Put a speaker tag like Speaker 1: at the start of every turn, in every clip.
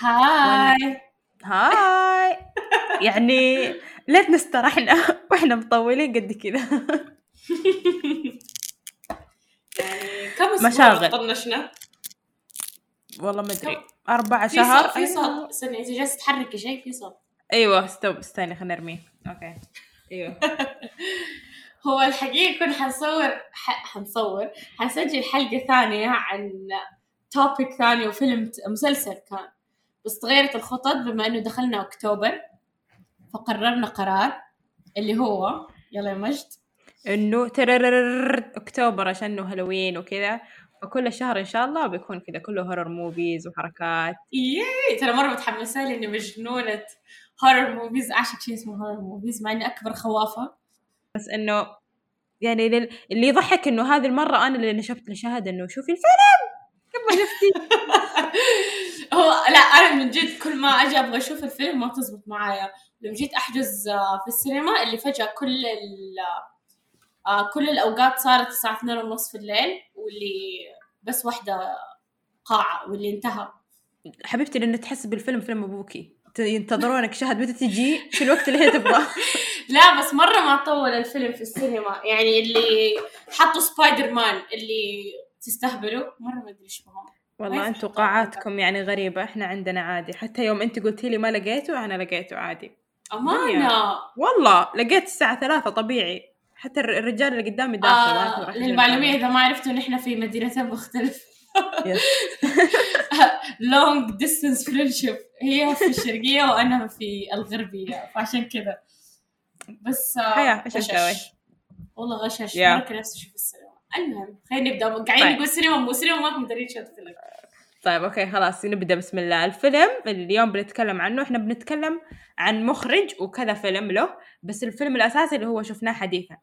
Speaker 1: Hi.
Speaker 2: Hi. يعني ليتنا استرحنا وإحنا مطولين قد كذا
Speaker 1: يعني كم أسبوع
Speaker 2: مشاغل.
Speaker 1: طنشنا
Speaker 2: والله ما أدري.
Speaker 1: في
Speaker 2: شهر
Speaker 1: في صوت استني انت جالسه تحركي شيء في صوت
Speaker 2: أيوه stop استني خلينا نرميه okay. أيوه.
Speaker 1: هو الحقيقة كنا حنصور ح... حنصور. حنسجل حلقة ثانية عن topic ثاني وفيلم مسلسل كان. بس تغيرت الخطط بما إنه دخلنا أكتوبر فقررنا قرار اللي هو يلا يا مجد.
Speaker 2: إنه أكتوبر عشانه هالوين وكذا. فكل شهر إن شاء الله بيكون كذا كله horror movies وحركات.
Speaker 1: Yay ترى مرة متحمسة لاني مجنونة horror movies أعشق شيء اسمه horror movies مع إني أكبر خوافة.
Speaker 2: بس إنه يعني لل- اللي يضحك إنه هذه المرة أنا اللي نشبت لشهد إنه شوفي الفيلم! قبل شفتي.
Speaker 1: هو لا أنا من جد كل ما أجي أبغى أشوف الفيلم ما تزبط معايا. لو جيت أحجز آه، في السينما اللي فجأة كل ال آه، كل الأوقات صارت الساعة 2 ونص في الليل واللي بس واحدة قاعة واللي انتهى.
Speaker 2: حبيبتي لأنه تحس بالفيلم فيلم أبوكي. ينتظرونك شهد متى تجي؟ في الوقت اللي هي تبغاه.
Speaker 1: لا بس مرة ما طول الفيلم في السينما. يعني اللي حطوا سبايدر مان اللي تستهبلوا مرة ما أدري إيش بهم
Speaker 2: والله
Speaker 1: يفتح
Speaker 2: قاعاتكم يعني غريبة إحنا عندنا عادي. حتى يوم أنت قلتي لي ما لقيته أنا لقيته عادي.
Speaker 1: أمانة؟
Speaker 2: والله لقيت الساعة ثلاثة طبيعي. حتى الر- الرجال اللي قدامي داخل
Speaker 1: آه
Speaker 2: راح
Speaker 1: للمعلومية إذا ما عرفتوا نحن في مدينتين مختلفة.
Speaker 2: يس.
Speaker 1: لونج ديستنس فريندشيب هي في الشرقية وأنا في الغربية فعشان كذا بس آه،
Speaker 2: حياة،. نسوي؟
Speaker 1: والله غشش. مره كان نفسي أشوف السينما المهم خلينا نبدأ. قاعدين
Speaker 2: طيب.
Speaker 1: نقول سينما مو سينما ما مدري شو الفيلم
Speaker 2: طيب okay خلاص نبدا بسم الله. الفيلم اللي اليوم بنتكلم عنه. إحنا بنتكلم عن مخرج وكذا فيلم له بس الفيلم الأساسي اللي هو شفناه حديثا.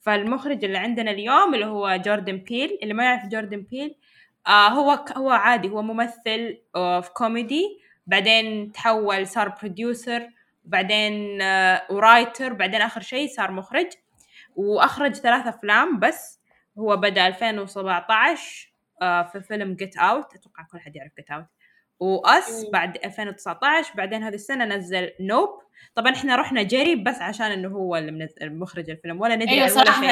Speaker 2: فالمخرج اللي عندنا اليوم اللي هو جوردن بيل اللي ما يعرف جوردن بيل آه هو هو عادي هو ممثل في كوميدي بعدين تحول صار producer بعدين آه و writer بعدين آخر شيء صار مخرج. وأخرج ثلاث أفلام بس. هو بدأ 2017 آه في فيلم Get Out أتوقع كل حد يعرف Get Out و
Speaker 1: Us.
Speaker 2: بعد 2019 بعدين هذه السنة نزل Nope طبعا إحنا رحنا جري بس عشان إنه هو اللي منزل مخرج الفيلم ولا ندري
Speaker 1: أيوه
Speaker 2: صراحة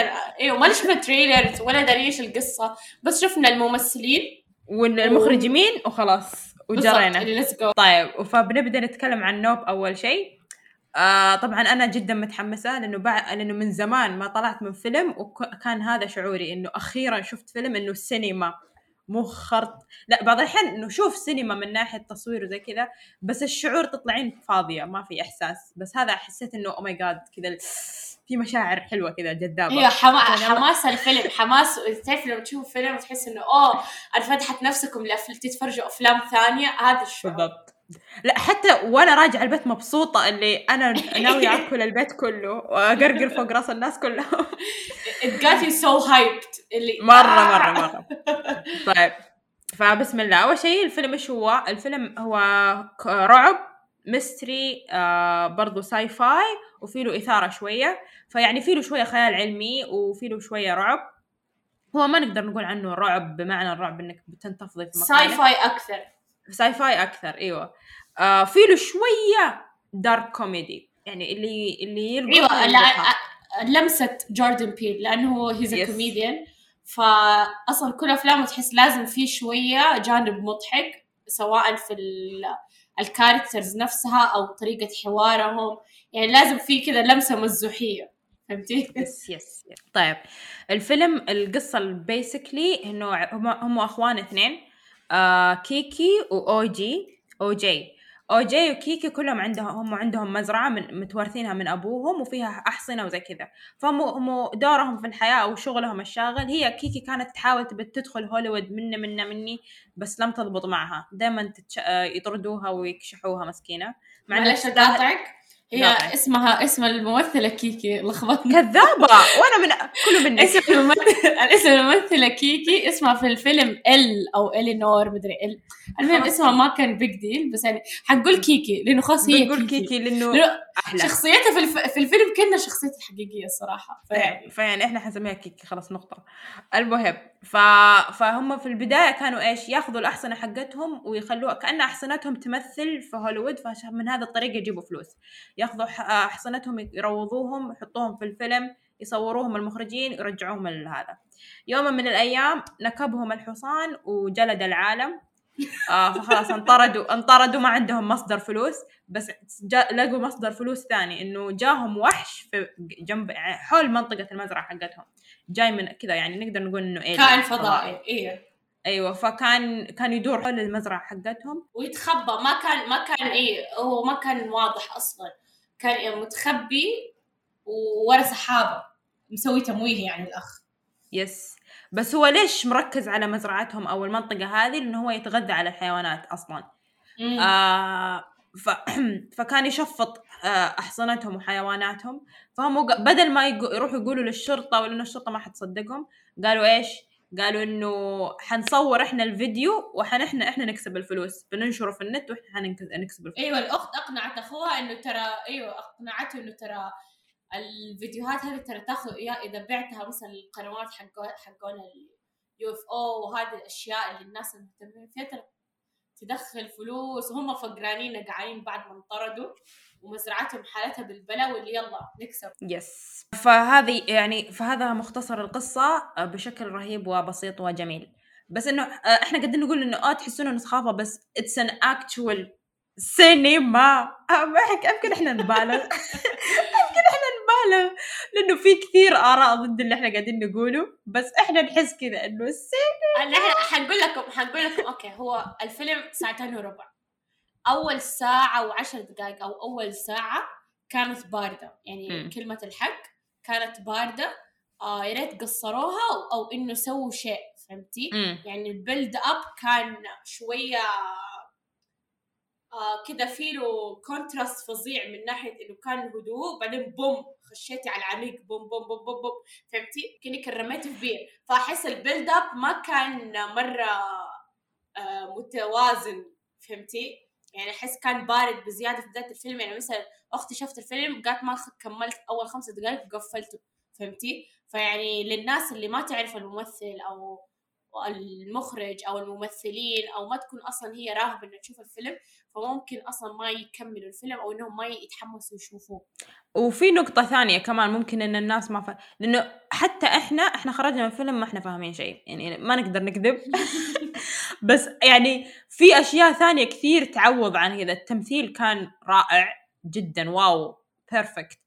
Speaker 1: أيوه ما شفنا trailer ولا داري إيش القصة بس شفنا الممثلين.
Speaker 2: والمخرج مين؟ وخلاص وجرينا. طيب فبنبدأ نتكلم عن Nope أول شيء. آه طبعا أنا جدا متحمسة لأنه بعد لأنه من زمان ما طلعت من فيلم وكان هذا شعوري إنه أخيرا شفت فيلم إنه السينما مو خرط. لا بعض الأحيان إنه شوف سينما من ناحية تصوير وزي كذا بس الشعور تطلعين فاضية ما في إحساس. بس هذا حسيت إنه oh my god كذا في مشاعر حلوة كذا جذابه
Speaker 1: أيوه حما...
Speaker 2: يلا.
Speaker 1: حماس الفيلم حماس تعرف لما تشوف فيلم وتحس إنه اوه أنا فتحت نفسكم لأفل... تتفرجوا أفلام ثانية هذا الشعور.
Speaker 2: بالضبط. لا حتى وأنا راجعة البيت مبسوطة اللي أنا ناوية آكل البيت كله وأقرقر فوق رأس الناس كلهم.
Speaker 1: It got you so hyped. اللي
Speaker 2: مرة
Speaker 1: آه.
Speaker 2: مرة مرة. طيب فبسم الله. أول شيء الفيلم إيش هو؟ الفيلم هو رعب mystery آه برضو sci-fi وفي له إثارة شوية. فيعني في له شوية خيال علمي وفي له شوية رعب. هو ما نقدر نقول عنه رعب بمعنى الرعب إنك بتنتفضي في
Speaker 1: sci-
Speaker 2: مكانك
Speaker 1: fi
Speaker 2: أكثر. sci-fi أكثر إيوه. آه في له شوية dark comedy يعني اللي اللي يلقط
Speaker 1: إيوه لا لمسه جوردن بيل لأنه he's
Speaker 2: Yes.
Speaker 1: comedian فاصلا كل أفلامه تحس لازم في شوية جانب مضحك سواء في ال... ال characters نفسها أو طريقة حوارهم. يعني لازم في كذا لمسة مزوحيه فهمتي؟
Speaker 2: yes yes طيب الفيلم القصة ال basically إنه هم هم أخوان اثنين. آه كيكي و OJ OJ OJ وكيكي كلهم عندهم هم عندهم مزرعة من متوارثينها من أبوهم وفيها أحصنة وزي كذا. فهم هم دورهم في الحياة أو شغلهم الشاغل هي كيكي كانت تحاول تدخل هوليوود money money money بس لم تضبط معها. دائما تتش... آه، يطردوها ويكشحوها مع إنها
Speaker 1: معلش أقاطعك. هي. اسمها اسم الممثلة كيكي لخبطني
Speaker 2: كذابة. وأنا من كله منك
Speaker 1: اسم الممثل اسم الممثلة كيكي اسمها في الفيلم ال أو الينور مدري ال المهم. اسمها ما كان بيج ديل بس يعني حنقول كيكي لأنه خلاص هي
Speaker 2: بنقول
Speaker 1: كيكي,
Speaker 2: كيكي لأنه
Speaker 1: لأنه
Speaker 2: أحلى.
Speaker 1: شخصيتها في, الف... في الفيلم كأنها شخصيتها الحقيقية الصراحة. فيعني
Speaker 2: فيعني إحنا حنسميها كيكي خلاص نقطة. المهم ف... فهم في البداية كانوا إيش؟ ياخذوا الأحصنة حقتهم ويخلوها كأن أحصنتهم تمثل في هوليوود فمن هذا الطريق يجيبوا فلوس. ياخذوا ح- أحصنتهم يروضوهم يحطوهم في الفيلم يصوروهم المخرجين يرجعوهم لهذا يوم من الأيام نكبهم الحصان وجلد العالم. آه فخلاص انطردوا انطردوا ما عندهم مصدر فلوس بس جا لقوا مصدر فلوس ثاني إنه جاهم وحش في جنب حول منطقة المزرعة حقتهم. جاي من كذا يعني نقدر نقول إنه إيه
Speaker 1: كائن فضائي. إيه.
Speaker 2: أيوه فكان كان يدور حول المزرعة حقتهم.
Speaker 1: ويتخبى ما كان ما كان إيه هو ما كان واضح أصلا. كان متخبي وورا سحابة مسوي تمويه يعني الأخ
Speaker 2: يس بس هو ليش مركز على مزرعتهم أو المنطقة هذه لأنه هو يتغذى على الحيوانات أصلا
Speaker 1: مم.
Speaker 2: آه ف... فكان يشفط آه أحصنتهم وحيواناتهم فهم بدل ما. يروحوا يقولوا للشرطة ولا إنه الشرطة ما حتصدقهم قالوا إيش؟ قالوا إنه حنصور إحنا الفيديو وحنحن إحنا نكسب الفلوس. بننشره في النت وإحنا حنكسب نكسب الفلوس.
Speaker 1: أيوه الأخت أقنعت أخوها إنه ترى أيوه أقنعته إنه ترى الفيديوهات هذه ترى تاخذ إذا بعتها مثلا القنوات حقون اليو إف أو وهذه الأشياء اللي الناس المهتمين فيها ترى تدخل فلوس. وهم فقرانين قاعدين بعد ما انطردوا. ومزرعتهم حالتها بالبلا واللي يلا نكسب.
Speaker 2: yes فهذه يعني فهذا مختصر القصة آه، بشكل رهيب وبسيط وجميل. بس إنه آه، إحنا قاعدين نقول إنه آه تحسون انه سخافة بس it's an actual cinema آه، يمكن إحنا نبالغ؟ يمكن إحنا نبالغ؟ لأنه في كثير آراء ضد اللي إحنا قاعدين نقوله بس إحنا نحس كذا إنه السينما
Speaker 1: نحن حنقول لكم حنقول لكم okay هو الفيلم ساعتين وربع. أول ساعة وعشر دقائق أو أول ساعة كانت باردة يعني
Speaker 2: مم.
Speaker 1: كلمة الحق كانت باردة آه يا ريت قصروها أو, أو إنه سووا شيء فهمتي؟ يعني ال build up كان شوية آه كده فيه له contrast فظيع من ناحية إنه كان هدوء بعدين boom خشيتي على العميق boom boom boom boom, boom. فهمتي؟ كأنك رميتي في بير فأحس ال build up ما كان مرة آه متوازن فهمتي؟ يعني أحس كان بارد بزيادة في بداية الفيلم يعني مثلا أختي شافت الفيلم قالت ما كملت أول خمسة دقائق وقفلته فهمتي؟ فيعني للناس اللي ما تعرف الممثل أو المخرج أو الممثلين أو ما تكون أصلا هي راغبة إنها تشوف الفيلم فممكن أصلا ما يكملوا الفيلم أو إنهم ما يتحمسوا يشوفوه.
Speaker 2: وفي نقطة ثانية كمان ممكن إن الناس ما ف... لأنه حتى إحنا إحنا خرجنا من الفيلم ما إحنا فاهمين شيء يعني ما نقدر نكذب. بس يعني في أشياء ثانية كثير تعوض عن كذا. التمثيل كان رائع جدا wow perfect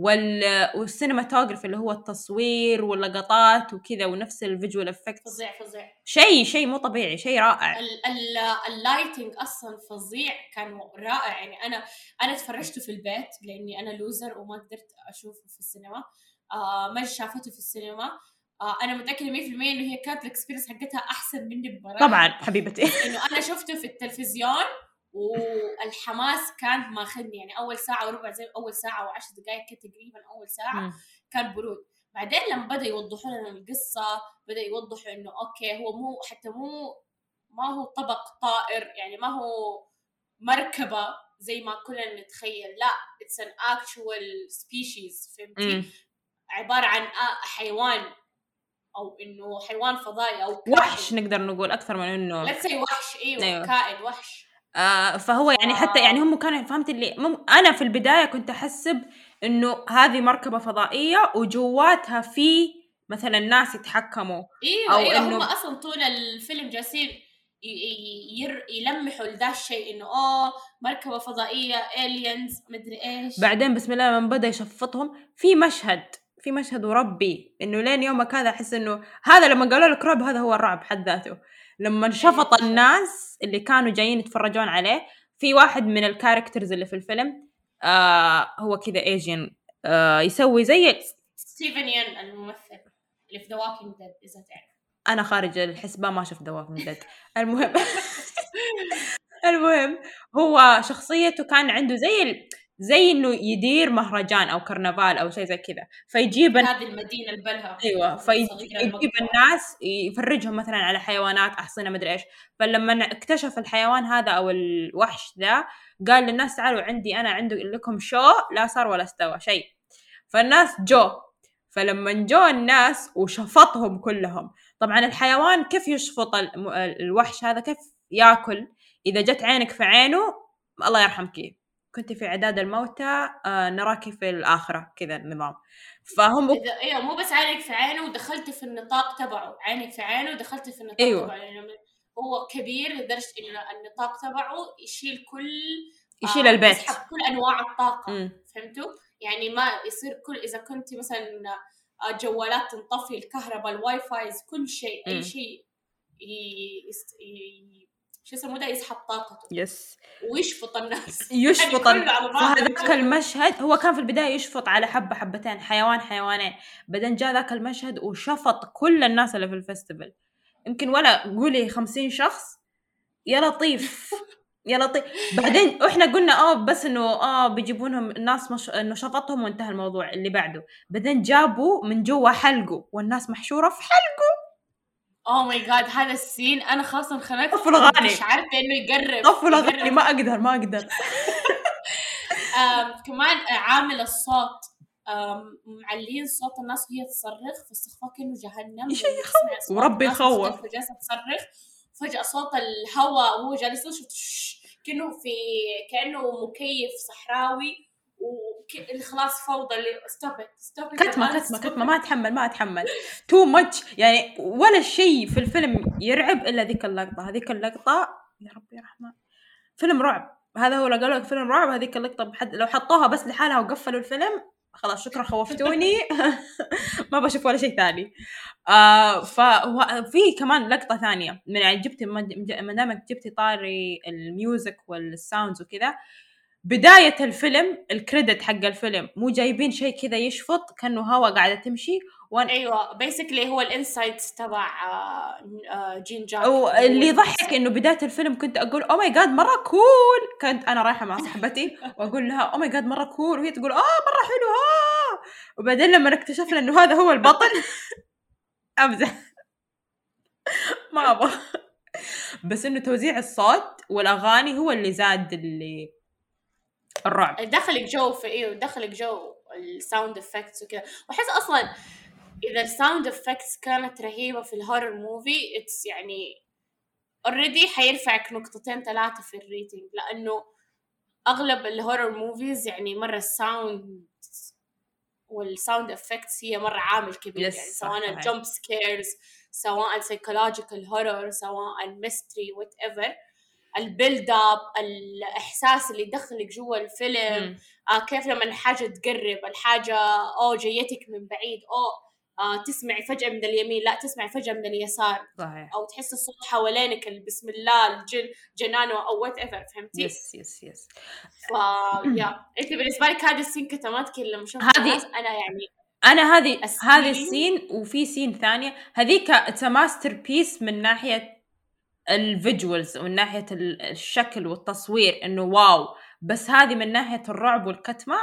Speaker 2: وال cinematography اللي هو التصوير واللقطات وكذا ونفس ال visual effect
Speaker 1: فظيع فظيع.
Speaker 2: شيء شيء مو طبيعي شيء رائع.
Speaker 1: ال- ال- ال lighting أصلا فظيع كان رائع. يعني أنا أنا تفرجته في البيت لأني أنا loser وما قدرت أشوفه في السينما. آه مج شافته في السينما. آه أنا متأكدة 100% إنه هي كانت ال experience حقتها أحسن مني بمراحل.
Speaker 2: طبعا حبيبتي.
Speaker 1: إنه أنا شفته في التلفزيون والحماس كان ماخذني يعني أول ساعة وربع زي أول ساعة وعشر دقائق كده تقريبا أول ساعة
Speaker 2: مم.
Speaker 1: كان برود بعدين لما بدأ يوضحوا لنا القصة بدأ يوضحوا إنه okay هو مو حتى مو ما هو طبق طائر يعني ما هو مركبة زي ما كلنا نتخيل لا it's an actual species فهمتي. عبارة عن حيوان أو إنه حيوان فضائي أو كائن.
Speaker 2: وحش نقدر نقول أكثر من إنه
Speaker 1: لا وحش إيوه,
Speaker 2: أيوة.
Speaker 1: كائن وحش
Speaker 2: آه فهو يعني حتى يعني هم كانوا فهمت اللي مم أنا في البداية كنت أحسب إنه هذه مركبة فضائية وجواتها في مثلا ناس يتحكموا
Speaker 1: إيوه
Speaker 2: أو
Speaker 1: إيوه
Speaker 2: إنه-
Speaker 1: هم أصلا طول الفيلم جالسين ير يلمحوا لذا الشيء إنه oh مركبة فضائية aliens مدري إيش.
Speaker 2: بعدين بسم الله لما بدأ يشفطهم في مشهد في مشهد وربي إنه لين يومك هذا أحس إنه هذا لما قالوا لك رعب هذا هو الرعب حد ذاته. لما شفط
Speaker 1: أيوة.
Speaker 2: الناس اللي كانوا جايين يتفرجون عليه في واحد من ال characters اللي في الفيلم آه هو كذا Asian آه يسوي زي
Speaker 1: ستيفن ين الممثل اللي في The Walking Dead إذا تعرف
Speaker 2: أنا خارج الحسبه ما شفت The Walking Dead المهم المهم هو شخصيته كان عنده زي. زي إنه يدير مهرجان أو كرنفال أو شيء زي كذا. فيجيب
Speaker 1: هذه المدينة البلها أيوه
Speaker 2: فيجيب. الناس يفرجهم مثلا على حيوانات أحصنة مدري إيش. فلما اكتشف الحيوان هذا أو الوحش ذا قال للناس تعالوا عندي أنا عندي لكم شو لا صار ولا استوى شيء. فالناس جو. فلما جو الناس وشفطهم كلهم. طبعا الحيوان كيف يشفط الوحش هذا؟ كيف ياكل؟ إذا جت عينك في عينه الله يرحمك. كنت في عداد الموتى آه نراك في الآخرة كذا النظام فهم
Speaker 1: إذا أيوه مو بس عينك في عينه ودخلت في النطاق تبعه عينك في عينه ودخلت في النطاق
Speaker 2: أيوة.
Speaker 1: تبعه يعني هو كبير لدرجة انه النطاق تبعه يشيل كل
Speaker 2: يشيل
Speaker 1: آه،
Speaker 2: البيت
Speaker 1: يسحب كل أنواع الطاقة
Speaker 2: مم.
Speaker 1: فهمتوا؟ يعني ما يصير كل إذا كنت مثلا آه، جوالات تنطفي الكهرباء الواي فاي كل شيء. أي شيء. شو اسمه ده؟ يسحب طاقته.
Speaker 2: yes.
Speaker 1: ويشفط الناس.
Speaker 2: يشفط
Speaker 1: يعني.
Speaker 2: فهذاك المشهد هو كان في البداية يشفط على حبة حبتين حيوان حيوانين. بعدين جاء ذاك المشهد وشفط كل الناس اللي في ال festival يمكن ولا قولي خمسين شخص. يا لطيف. يا لطيف. بعدين إحنا قلنا آه بس إنه آه بيجيبونهم الناس مش... إنه شفطهم وانتهى الموضوع اللي بعده. بعدين جابوا من جوا حلقه والناس محشورة في حلقه
Speaker 1: اوه ماي جاد هذا السين. أنا خلاص انخنقت.
Speaker 2: طفل أغاني.
Speaker 1: شعرت انه يقرب.
Speaker 2: طفل
Speaker 1: يقرب.
Speaker 2: اغاني ما أقدر ما
Speaker 1: أقدر. كمان عامل الصوت. معليين صوت الناس وهي تصرخ. فاستخفاء كأنه جهنم.
Speaker 2: وربي يخوف.
Speaker 1: جالسه تصرخ. فجأة صوت الهواء وهو جالس كأنه في كأنه مكيف صحراوي. وك... خلاص فوضى stop it stop
Speaker 2: كتمة كتمة كتمة ما أتحمل ما أتحمل. too much يعني ولا شيء في الفيلم يرعب إلا ذيك اللقطة. هذيك اللقطة يا ربي يا رحمن. فيلم رعب. هذا هو لو قالوا لك فيلم رعب. هذيك اللقطة بحد لو حطوها بس لحالها وقفلوا الفيلم خلاص شكرا خوفتوني. ما بشوف ولا شيء ثاني. آه ففي كمان لقطة ثانية. من يعني جبتي ما دامك جبتي طاري ال music وال sounds وكذا. بداية الفيلم ال credit حق الفيلم مو جايبين شيء كذا يشفط كأنه هوا قاعدة تمشي وأنا
Speaker 1: أيوه basically هو ال insides تبع آه، آه، جين جاك.
Speaker 2: واللي يضحك إنه بداية الفيلم كنت أقول oh my god مرة كول كنت أنا رايحة مع صاحبتي وأقول لها oh my god مرة كول وهي تقول آه مرة حلو ها وبعدين لما اكتشفنا إنه هذا هو البطل امزح ما أبغى. بس إنه توزيع الصوت والأغاني هو اللي زاد اللي الرعب.
Speaker 1: دخلك جو في أيوه دخلك جو ال sound effects وكذا واحس أصلا إذا ال sound effects كانت رهيبة في ال horror movie it's يعني already حيرفعك نقطتين ثلاثة في ال rating لأنه أغلب ال horror movies يعني مرة ال sound وال sound effects هي مرة عامل كبير.
Speaker 2: Yes،
Speaker 1: يعني سواء.
Speaker 2: ال
Speaker 1: jump scares سواء psychological horror سواء ال mystery whatever ال build up الإحساس اللي يدخلك جوا الفيلم. آه كيف لما حاجة تقرب الحاجة أو جيتك من بعيد أو آه تسمعي فجأة من اليمين لا تسمعي فجأة من اليسار.
Speaker 2: صحيح.
Speaker 1: أو تحس الصوت حوالينك ال- بسم الله الجن جنانه أو whatever فهمتي؟
Speaker 2: yes yes yes
Speaker 1: ف يا أنت بالنسبة لك هذه ال scene كتماتك لما شفت
Speaker 2: هذه-
Speaker 1: أنا يعني
Speaker 2: أنا هذه هذه ال scene. وفي scene ثانية. هذيك it's masterpiece من ناحية ال visuals ومن ناحية ال- الشكل والتصوير إنه واو. بس هذه من ناحية الرعب والكتمة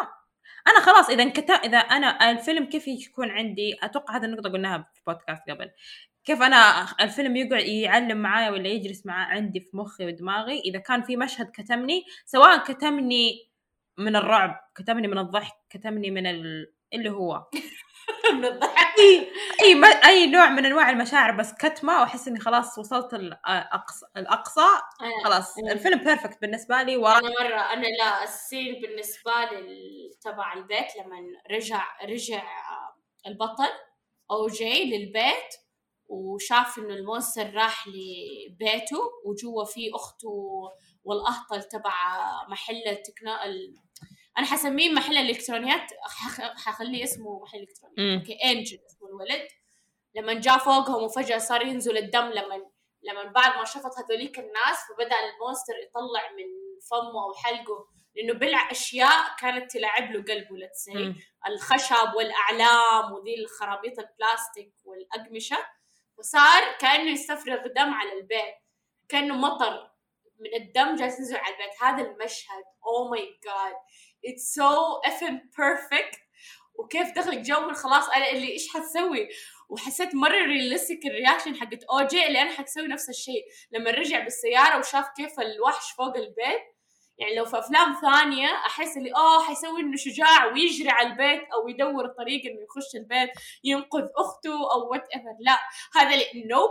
Speaker 2: أنا خلاص إذا انكتب إذا أنا الفيلم كيف يكون عندي؟ أتوقع هذه النقطة قلناها في بودكاست قبل. كيف أنا الفيلم يقعد يعلم معايا ولا يجلس مع عندي في مخي ودماغي؟ إذا كان في مشهد كتمني سواء كتمني من الرعب كتمني من الضحك كتمني من ال... اللي هو.
Speaker 1: من الضحك.
Speaker 2: أي أي ما أي نوع من أنواع المشاعر بس كتمه واحس إني خلاص وصلت الاقصى الأقصى
Speaker 1: أنا-
Speaker 2: خلاص. الفيلم بيرفكت بالنسبة لي ورا
Speaker 1: أنا مرة أنا لا السين بالنسبة لي تبع البيت لما رجع رجع البطل أوجي للبيت وشاف إنه ال monster راح لبيته وجوا فيه أخته والأهطل تبع محل التكنا ال... أنا حسميه محل الإلكترونيات حخ- حخليه اسمه محل إلكترونيات.
Speaker 2: مم.
Speaker 1: أوكي إنجل اسمه الولد. لما جاء فوقهم وفجأة صار ينزل الدم لما لما بعد ما شفط هذوليك الناس فبدأ ال monster يطلع من فمه أو حلقه لأنه بلع اشياء كانت تلعب له قلبه let's say
Speaker 2: مم.
Speaker 1: الخشب والأعلام وذي الخرابيط البلاستيك والأقمشة. وصار كأنه يستفرغ دم على البيت كأنه مطر من الدم جالس ينزل على البيت. هذا المشهد. oh my god it's so effing perfect. وكيف دخلك جو خلاص أنا اللي إيش حتسوي؟ وحسيت مرة realistic ال reaction حقت أوجي اللي أنا حتسوي نفس الشيء. لما رجع بالسيارة وشاف كيف الوحش فوق البيت يعني لو في أفلام ثانية أحس اللي آه حيسوي إنه شجاع ويجري على البيت أو يدور الطريق إنه يخش البيت ينقذ أخته أو whatever لا هذا اللي nope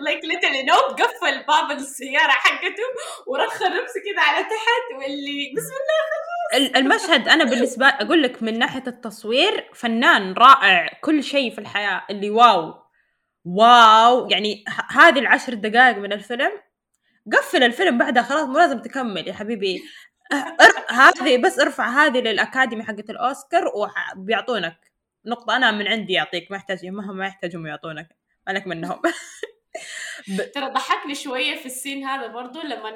Speaker 1: like literally nope قفل باب السيارة حقته ورخى نفسه كده على تحت واللي بسم الله
Speaker 2: ال- المشهد أنا بالنسبة أقول لك من ناحية التصوير فنان رائع كل شيء في الحياة اللي واو. واو يعني هذه العشر دقائق من الفيلم. قفل الفيلم بعدها خلاص مو لازم تكمل يا حبيبي. أر- هذه بس ارفع هذه للأكاديمي حقت الأوسكار وبيعطونك نقطة. أنا من عندي يعطيك ما يحتاج مهما يحتاجهم يعطونك. مالك منهم
Speaker 1: ترى ضحكني شوية في السين هذا برضو لما.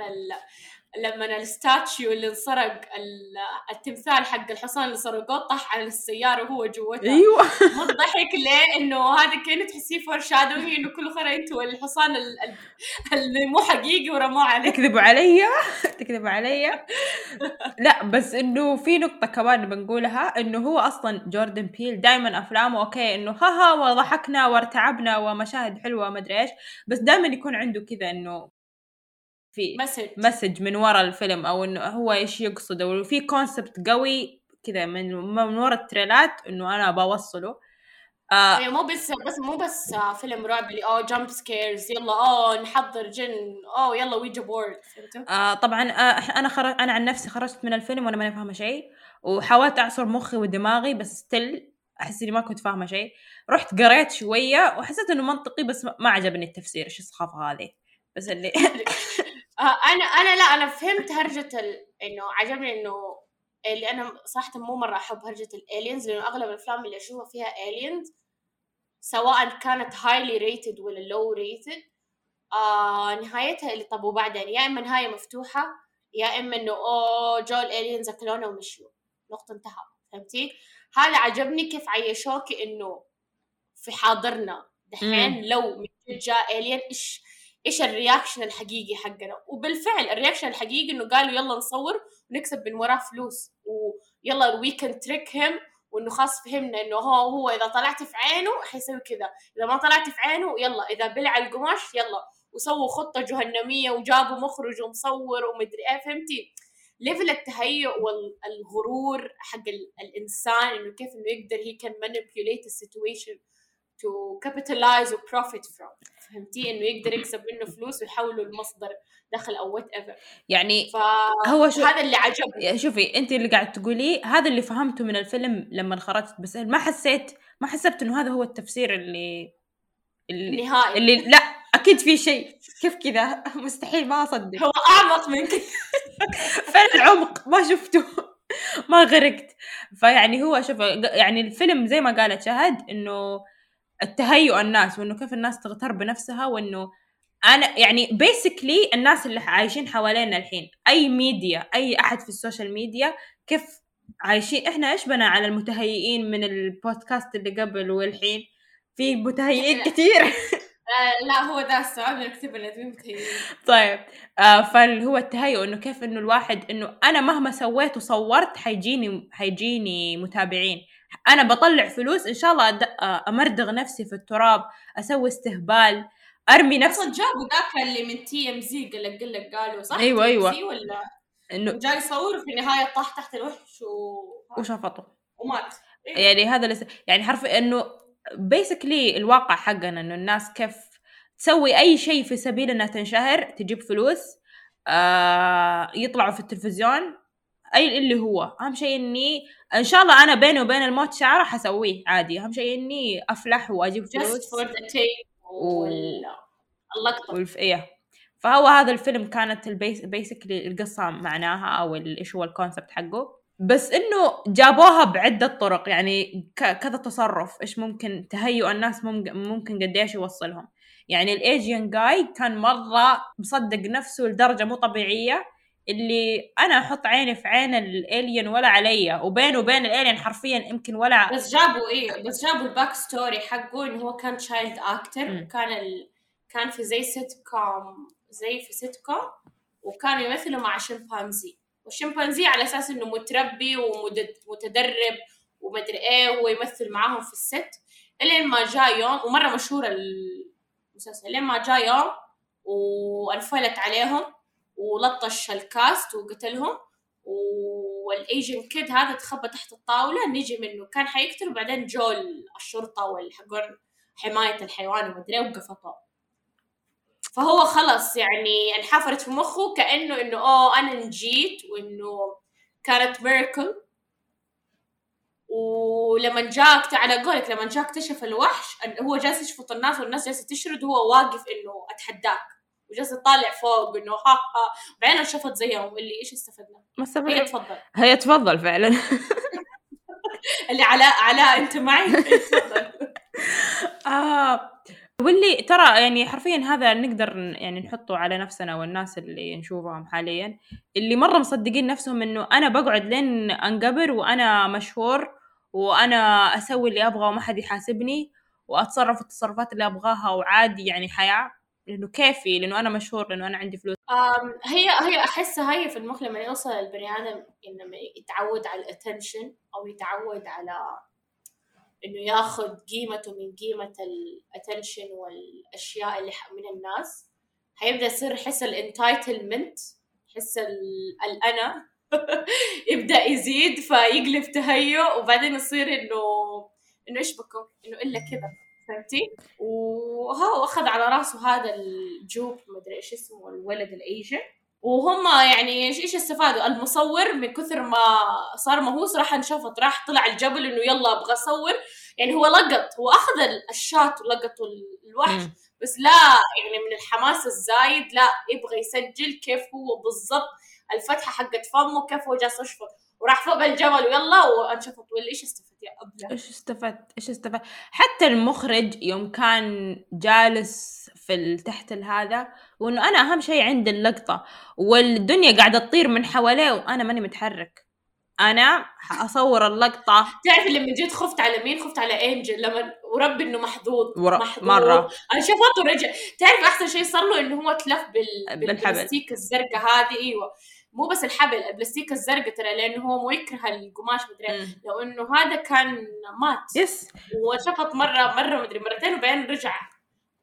Speaker 1: لما الستاتشيو اللي انسرق ال- التمثال حق الحصان اللي سرقوه طاح على السيارة وهو جوتها
Speaker 2: أيوه.
Speaker 1: مو ضحك ليه؟ إنه هذا كأنه تحسيه فور شادوي إنه كل خير أنتوا الحصان ال- ال- اللي مو حقيقي ورموه عليه.
Speaker 2: تكذبوا علي. تكذبوا علي. لا بس إنه في نقطة كمان بنقولها إنه هو أصلا جوردن بيل دائما أفلامه أوكي إنه ها ها وضحكنا وارتعبنا ومشاهد حلوة ما أدري إيش بس دائما يكون عنده كذا إنه في
Speaker 1: مسج
Speaker 2: مسج من ورا الفيلم أو إنه هو إيش يقصد أو في كونسبت قوي كذا من من ورا التريلات إنه أنا بوصله. آه.
Speaker 1: يعني مو بس بس مو بس آه، فيلم رعب اللي أوه jump scares يلا أوه نحضر جن أوه يلا ouija board فهمتوا؟
Speaker 2: آه طبعا آه أنا خرج أنا عن نفسي خرجت من الفيلم وأنا ماني فاهمة شيء. وحاولت أعصر مخي ودماغي بس still أحس إني ما كنت فاهمة شيء. رحت قريت شوية وحسيت إنه منطقي بس ما- عجبني التفسير. إيش السخافة هذه؟ بس اللي
Speaker 1: أنا أنا لا أنا فهمت هرجة ال... إنه عجبني إنه اللي أنا صراحة مو مرة أحب هرجة ال aliens لأنه أغلب الأفلام اللي أشوفها فيها aliens سواء كانت highly rated ولا low rated آه نهايتها اللي طب وبعدين؟ يا إما نهاية مفتوحة يا إما إنه أوه جو ال aliens أكلونا ومشوا نقطة انتهى. فهمتي؟ هذا عجبني كيف عيشوكي إنه في حاضرنا. دحين لو من جد جاء alien إيش إيش ال reaction الحقيقي حقنا. وبالفعل ال reaction الحقيقي إنه قالوا يلا نصور ونكسب من وراه فلوس. ويلا we can trick him وإنه خلاص فهمنا إنه هو هو إذا طلعت في عينه حيسوي كذا. إذا ما طلعت في عينه يلا. إذا بلع القماش يلا. وسووا خطة جهنمية وجابوا مخرج ومصور ومدري إيه فهمتي؟ level التهيؤ والغرور حق ال- الإنسان إنه كيف إنه يقدر he can manipulate the to capitalize و profit from. فهمتي؟ إنه يقدر يكسب منه فلوس ويحوله لمصدر دخل أو whatever
Speaker 2: يعني
Speaker 1: فهذا
Speaker 2: هو شو
Speaker 1: اللي عجبني.
Speaker 2: شوفي أنت اللي قاعد تقوليه هذا اللي فهمته من الفيلم لما خرجت بس ما حسيت ما حسبت إنه هذا هو التفسير اللي اللي,
Speaker 1: النهائي.
Speaker 2: اللي لا أكيد في شيء. كيف كذا؟ مستحيل ما أصدق.
Speaker 1: هو أعمق من كذا
Speaker 2: فين العمق ما شفته. ما غرقت. فيعني هو شوف يعني الفيلم زي ما قالت شهد إنه التهيؤ الناس وإنه كيف الناس تغتر بنفسها وإنه أنا يعني basically الناس اللي عايشين حوالينا الحين أي ميديا أي أحد في السوشيال ميديا كيف عايشين؟ إحنا إيش بنا على المتهيئين من البودكاست اللي قبل والحين؟ في متهيئين كثير
Speaker 1: آه لا هو ده السؤال نكتب الادميين متهيئين.
Speaker 2: طيب آه فاللي هو التهيؤ إنه كيف إنه الواحد إنه أنا مهما سويت وصورت حيجيني حيجيني متابعين. أنا بطلع فلوس إن شاء الله. آه، أمردغ نفسي في التراب أسوي استهبال أرمي نفسي
Speaker 1: أصلا جابوا ذاك اللي من TMZ قال قال لك قالوا صح TMZ
Speaker 2: أيوة.
Speaker 1: ولا
Speaker 2: إنه
Speaker 1: جاي يصور في النهايه طاح تحت الوحش و...
Speaker 2: وشفطه
Speaker 1: ومات إيه.
Speaker 2: يعني هذا لس... يعني حرفيا إنه basically الواقع حقنا إنه الناس كيف تسوي أي شيء في سبيل إنها تنشهر تجيب فلوس آه يطلعوا في التلفزيون أي اللي هو أهم شيء إني إن شاء الله أنا بيني وبين الموت شعره حسويه عادي. أهم شيء إني أفلح
Speaker 1: وأجيب
Speaker 2: فلوس.
Speaker 1: take وال... اللقطه
Speaker 2: والف... إيه. فهو هذا الفيلم كانت ال basic basically القصة معناها أو إيش هو ال concept حقه. بس إنه جابوها بعدة طرق. يعني. كذا تصرف. إيش ممكن تهيؤ الناس ممكن, ممكن قديش يوصلهم. يعني ال Asian guy كان مرة مصدق نفسه لدرجة مو طبيعية. اللي أنا أحط عيني في عين ال alien ولا عليا وبينه وبين ال alien حرفيا يمكن ولا
Speaker 1: بس جابوا إيه بس جابوا ال backstory حقه انه هو كان child
Speaker 2: actor.
Speaker 1: وكان ال... كان في زي سيت كوم زي في سيت كوم وكانوا يمثلوا مع شمبانزي. والشمبانزي على أساس إنه متربي ومتدرب ومدري إيه وهو يمثل معاهم في ال set. إلين ما جاء يوم ومرة مشهور المسلسل إلين ما جاء يوم وانفلت عليهم. ولطش ال cast وقتلهم. والايجن كيد هذا تخبى تحت الطاولة نجي منه. كان حيقتل وبعدين جو الشرطة والحقون حماية الحيوان ومدري وقفطوه فهو خلص يعني انحفرت في مخه كأنه إنه أوه أنا نجيت. وإنه كانت ميركل ولما جاء على قولك لما جاء اكتشف الوحش هو جالس يشفط الناس والناس جالسة تشرد وهو واقف إنه أتحداك. وجالس يطالع فوق إنه ها ها. بعدين شفت زيهم اللي إيش استفدنا؟
Speaker 2: ما استفدنا
Speaker 1: هي تفضل.
Speaker 2: هي تفضل فعلا.
Speaker 1: اللي علاء علاء أنت معي. تفضل.
Speaker 2: آه. واللي ترى يعني حرفيا هذا نقدر يعني نحطه على نفسنا والناس اللي نشوفهم حاليا اللي مرة مصدقين نفسهم إنه أنا بقعد لين انقبر وأنا مشهور وأنا أسوي اللي أبغى وما حد يحاسبني وأتصرف التصرفات اللي أبغاها وعادي يعني حياة. لأنه كيفي لأنه أنا مشهور لأنه أنا عندي فلوس.
Speaker 1: هي هي أحسها هي في المخ لما يوصل البني آدم إنه يتعود على ال attention أو يتعود على إنه ياخذ قيمته من قيمة ال attention والأشياء اللي من الناس حيبدأ يصير يحس ال entitlement يحس الأنا يبدأ يزيد فيقلب تهيؤ وبعدين يصير إنه إنه إيش بكم؟ إنه إلا كذا. فهمتي؟ وهو أخذ على رأسه هذا الجوب مدري إيش اسمه الولد الايجن وهم يعني إيش استفادوا؟ المصور من كثر ما صار مهووس راح انشفط راح طلع الجبل إنه يلا أبغى أصور. يعني هو لقط هو أخذ الشات ولقط الوحش. بس لا يعني من الحماس الزايد لا يبغى يسجل كيف هو بالضبط. الفتحة حقت فمه كيف هو جالس يشفط. وراح فوق الجبل ويلا وانشفط ولا إيش استفدت يا أبلة؟
Speaker 2: إيش استفدت؟ إيش استفدت؟ حتى المخرج يوم كان جالس في تحت هذا وإنه أنا أهم شيء عندي اللقطة والدنيا قاعدة تطير من حواليه وأنا ماني متحرك. أنا حاصور اللقطة.
Speaker 1: تعرف لما جيت خفت على مين؟ خفت على إنجل لما ورب إنه محظوظ
Speaker 2: ور... محظوظ. مرة.
Speaker 1: أنا شفته ورجع تعرف أحسن شيء صار له إنه هو تلف بال... بالبلاستيك الزرقاء هذه إيوه. مو بس الحبل البلاستيك الزرقاء ترى لأنه هو مو يكره القماش مدري لو إنه هذا كان مات.
Speaker 2: yes
Speaker 1: وشفط مرة مرة مدري مرتين وبعدين رجع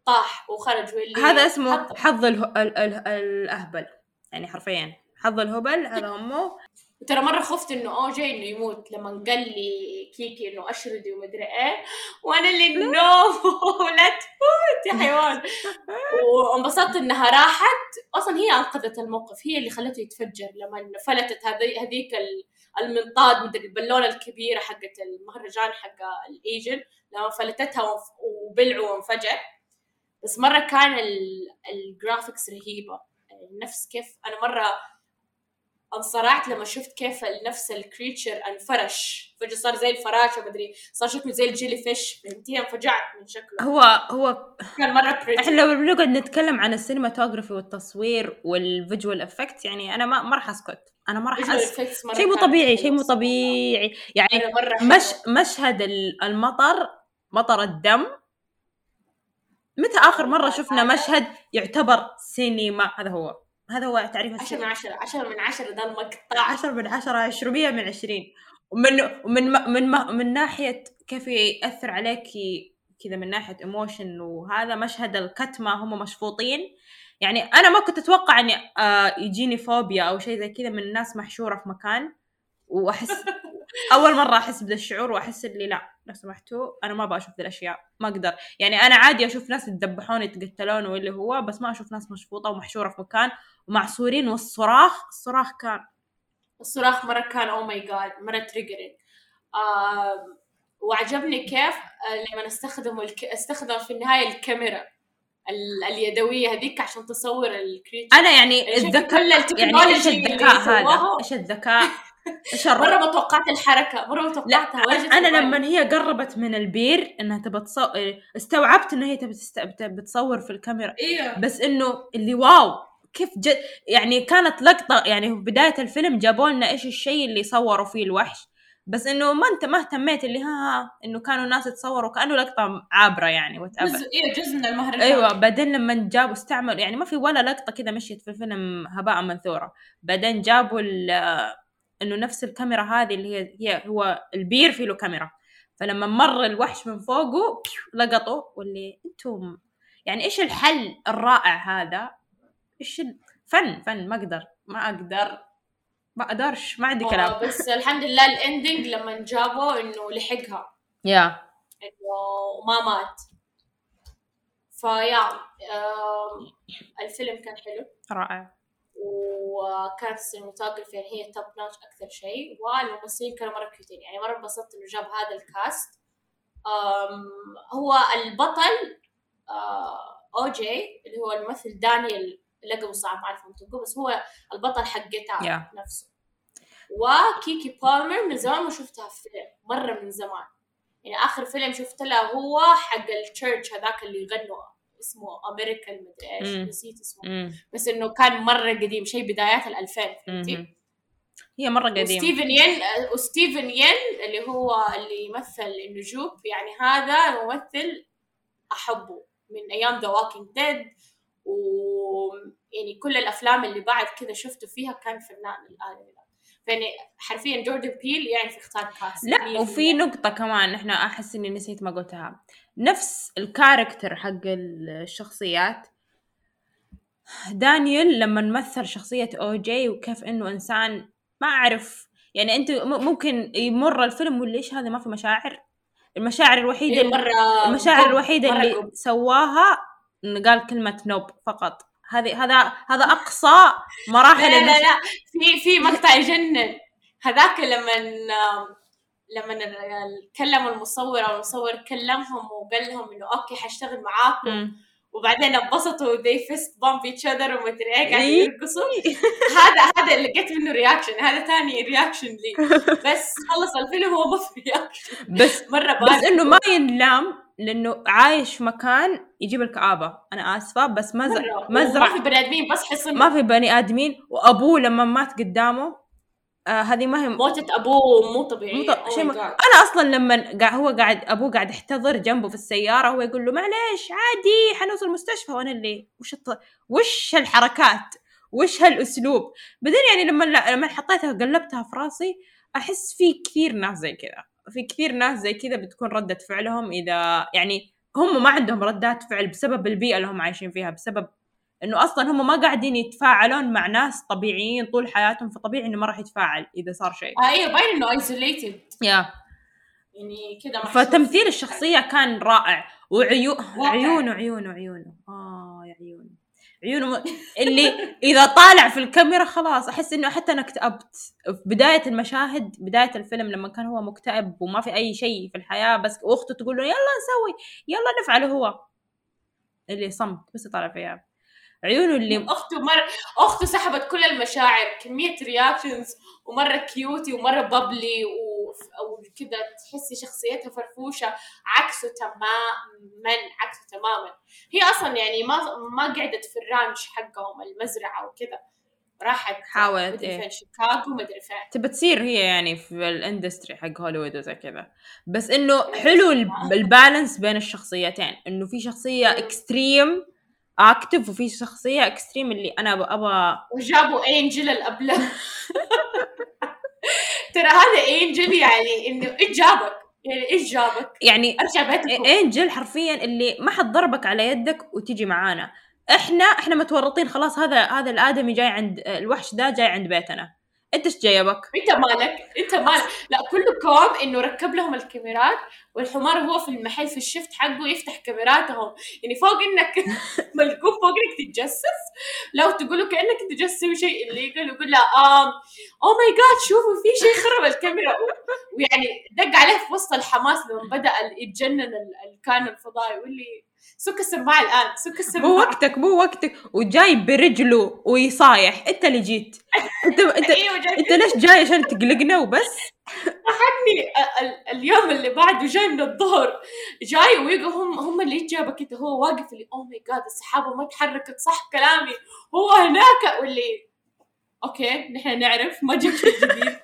Speaker 1: طاح وخرج. واللي
Speaker 2: هذا اسمه حظ. الأهبل. يعني حرفيا حظ الهبل هذا همه
Speaker 1: ترى مرة خفت إنه oh جاي إنه يموت لما قال لي كيكي إنه أشردي ومدري إيه. وأنا اللي no لا تموت يا حيوان. وانبسطت إنها راحت. أصلا هي أنقذت الموقف هي اللي خلته يتفجر لما فلتت هذيك المنطاد من البالونة الكبيرة حقت المهرجان حق ال Asian. لما فلتتها وبلعوا وانفجر. بس مرة كان ال graphics رهيبة. يعني نفس كيف أنا مرة انصرعت لما شفت كيف نفس ال creature انفرش. فجأة صار زي الفراشه مدري صار شكله زي ال jellyfish. فهمتي انفجعت من شكله.
Speaker 2: هو هو
Speaker 1: كان مرة pretty
Speaker 2: إحنا لو بنقعد نتكلم عن ال cinematography والتصوير وال visual effect يعني أنا ما ما راح أسكت. أنا ما راح اسكت شيء مو طبيعي شيء مو طبيعي. يعني مش مشهد المطر مطر الدم. متى آخر مرة شفنا مشهد يعتبر سينما؟ هذا هو. هذا هو تعريف
Speaker 1: 10 من 10 10 من 10 ذا المقطع.
Speaker 2: 10 من 10 200 من 20 ومن ومن من من, من ناحية كيف يأثر عليك كذا من ناحية ايموشن وهذا مشهد الكتمه هم مشفوطين. يعني أنا ما كنت أتوقع إني آه يجيني فوبيا أو شيء زي كذا من الناس محشورة في مكان. وأحس أول مرة أحس بذا الشعور وأحس اللي لا لو سمحتوا أنا ما بشوف ذي الأشياء ما أقدر. يعني أنا عادي أشوف ناس يتذبحون يتقتلون واللي هو بس ما أشوف ناس مشفوطة ومحشورة في مكان ومعصورين والصراخ الصراخ كان.
Speaker 1: الصراخ مرة كان oh my God مرة triggering آه وعجبني كيف لما استخدموا الك... استخدم في النهاية الكاميرا اليدوية هذيك عشان تصور ال
Speaker 2: creature أنا يعني الذكاء يعني إيش الذكاء هذا؟ إيش الذكاء؟
Speaker 1: مرة ما توقعت الحركة مرة ما توقعتها
Speaker 2: أنا لما هي قربت من البير إنها تبى تصور استوعبت انها هي تبى بتصور في الكاميرا.
Speaker 1: إيه.
Speaker 2: بس إنه اللي wow كيف جد يعني كانت لقطة يعني في بداية الفيلم جابوا لنا إيش الشيء اللي صوروا فيه الوحش. بس إنه ما انت ما اهتميت اللي ها, ها إنه كانوا ناس يتصوروا كأنه لقطة عابرة يعني وات
Speaker 1: جزء إيه جزء من المهرجان
Speaker 2: أيوه بعدين لما جابوا استعملوا يعني ما في ولا لقطة كذا مشيت في الفيلم هباء منثورة. بعدين جابوا إنه نفس الكاميرا هذه اللي هي هي هو البير في له كاميرا. فلما مر الوحش من فوقه لقطوا واللي أنتم يعني إيش الحل الرائع هذا؟ إيش فن فن ما أقدر ما أقدر ما أقدرش ما عندي كلام.
Speaker 1: آه بس الحمد لله ال ending لما جابوا إنه لحقها.
Speaker 2: yeah.
Speaker 1: إنه ما مات. فيا الفيلم كان حلو.
Speaker 2: رائع.
Speaker 1: وكانت ال cinematography يعني هي top notch أكثر شيء. والممثلين كانوا مرة cute ين يعني. مرة انبسطت إنه جاب هذا ال cast. أم هو البطل آه، OJ اللي هو الممثل دانيال لقبه صعب ما أعرف انطقه بس هو البطل حق جيتار
Speaker 2: يا.
Speaker 1: نفسه. وكيكي بالمر من زمان ما شفتها في فيلم مرة من زمان. يعني آخر فيلم شفت لها هو حق ال church هذاك اللي يغنوا. اسمه امريكان مدري
Speaker 2: إيش.
Speaker 1: نسيت اسمه
Speaker 2: مم.
Speaker 1: بس إنه كان مرة قديم شيء بدايات ال 2000 فهمتي؟
Speaker 2: هي مرة قديمة
Speaker 1: وستيفن ين وستيفن ين اللي هو اللي يمثل النجوم يعني هذا ممثل أحبه من أيام The Walking Dead و يعني كل الأفلام اللي بعد كذا شفته فيها كان فنان الآن يعني حرفيا جوردن بيل يعرف يختار cast
Speaker 2: لا وفي نقطة كمان إحنا أحس إني نسيت ما قلتها. نفس ال character حق الشخصيات. دانيال لما مثل شخصية OJ وكيف إنه إنسان ما أعرف يعني أنت م- ممكن يمر الفيلم ولا إيش هذا ما في مشاعر؟ المشاعر الوحيدة
Speaker 1: إيه مرة
Speaker 2: المشاعر الوحيدة اللي. سواها قال كلمة نوب فقط. هذه هذا هذا أقصى مراحل
Speaker 1: لا لا لا في في مقطع يجنن. هذاك لما لما كلموا المصور أو المصور كلمهم وقال لهم إنه أوكي حاشتغل معاكم. وبعدين انبسطوا they fist bump each other ومدري إيه قاعدين. يرقصوا هذا هذا اللي لقيت منه reaction هذا ثاني reaction لي. بس خلص الفيلم هو ما في reaction
Speaker 2: بس
Speaker 1: مرة
Speaker 2: بس إنه ما ينلام. لأنه عايش في مكان يجيب الكآبة أنا آسفة بس مزرع.
Speaker 1: وما
Speaker 2: مزرع
Speaker 1: في بني آدمين بس حصن.
Speaker 2: ما في بني آدمين. وأبوه لما مات قدامه آه هذه ما هي
Speaker 1: موتة أبوه مو طبيعية
Speaker 2: مو
Speaker 1: Oh
Speaker 2: شيء
Speaker 1: my
Speaker 2: م-
Speaker 1: God.
Speaker 2: أنا أصلا لما قاعد هو قاعد أبوه قاعد يحتضر جنبه في السيارة هو يقول له معليش عادي حنوصل المستشفى وأنا اللي وش الط... وش الحركات وش هالأسلوب؟ بعدين يعني لما لما حطيتها قلبتها في راسي أحس في كثير ناس زي كذا. في كثير ناس زي كذا بتكون ردة فعلهم إذا يعني هم ما عندهم ردات فعل بسبب البيئة اللي هم عايشين فيها بسبب إنه أصلا هم ما قاعدين يتفاعلون مع ناس طبيعيين طول حياتهم فطبيعي إنه ما راح يتفاعل إذا صار شيء.
Speaker 1: آه أيوه باين إنه ايزوليتد
Speaker 2: يا.
Speaker 1: يعني كذا.
Speaker 2: فتمثيل الشخصية كان رائع. وعيون. عيونه عيونه عيونه. آه يا عيونه عيونه م... اللي إذا طالع في الكاميرا خلاص أحس إنه حتى أنا اكتئبت. في بداية المشاهد بداية الفيلم لما كان هو مكتئب وما في أي شيء في الحياة بس واخته تقول له يلا نسوي يلا نفعله هو. اللي صمت بس طالع فيها عيونه اللي
Speaker 1: أخته مره أخته سحبت كل المشاعر كمية reactions ومرة cutie ومرة bubbly وكذا تحسي شخصيتها فرفوشة عكسه تماما عكسه تماما. هي أصلا يعني ما ما قعدت في ال ranch حقهم المزرعة وكذا راحت
Speaker 2: حاولت
Speaker 1: مدري
Speaker 2: إيه.
Speaker 1: فين شيكاغو مدري فين.
Speaker 2: تبى تصير هي يعني في ال industry حق هوليوود وزي كذا. بس إنه حلو الب- ال balance بين الشخصيتين. إنه في شخصية extreme active وفي شخصية extreme اللي أنا أبغى
Speaker 1: وجابوا انجل الأبلة. ترى هذا انجل يعني إنه إيش جابك؟ يعني إيش جابك؟
Speaker 2: يعني
Speaker 1: أرجع بيتكم
Speaker 2: انجل حرفيا اللي ما حد ضربك على يدك وتيجي معانا إحنا إحنا متورطين خلاص هذا هذا الآدمي جاي عند الوحش ده جاي عند بيتنا انت إيش جايبك؟
Speaker 1: انت مالك؟ انت مالك؟ لا كلكم انه ركب لهم الكاميرات والحمار هو في المحل في الشفت حقه يفتح كاميراتهم. يعني فوق إنك ملقوف فوق إنك تتجسس. لو تقولوا كأنك تجسسوا شيء الليجل يقول لا آم Oh my God شوفوا في شيء خرب الكاميرا. ويعني دق عليه في وسط الحماس لما بدأ يتجنن ال- الكائن الفضائي يقول لي سك السماعه الآن سك
Speaker 2: مو
Speaker 1: السماعه
Speaker 2: وقتك مو وقتك. وجاي برجله ويصايح. أنت اللي جيت. انت انت
Speaker 1: جاي
Speaker 2: أنت ليش جاي عشان تقلقنا وبس؟
Speaker 1: ال- اليوم اللي بعده جاي من الظهر. جاي ويقول هم هم اللي جابك. أنت هو واقف اللي oh my God السحابة ما تحركت صح كلامي. هو هناك واللي أوكي نحن نعرف ما جبت شيء جديد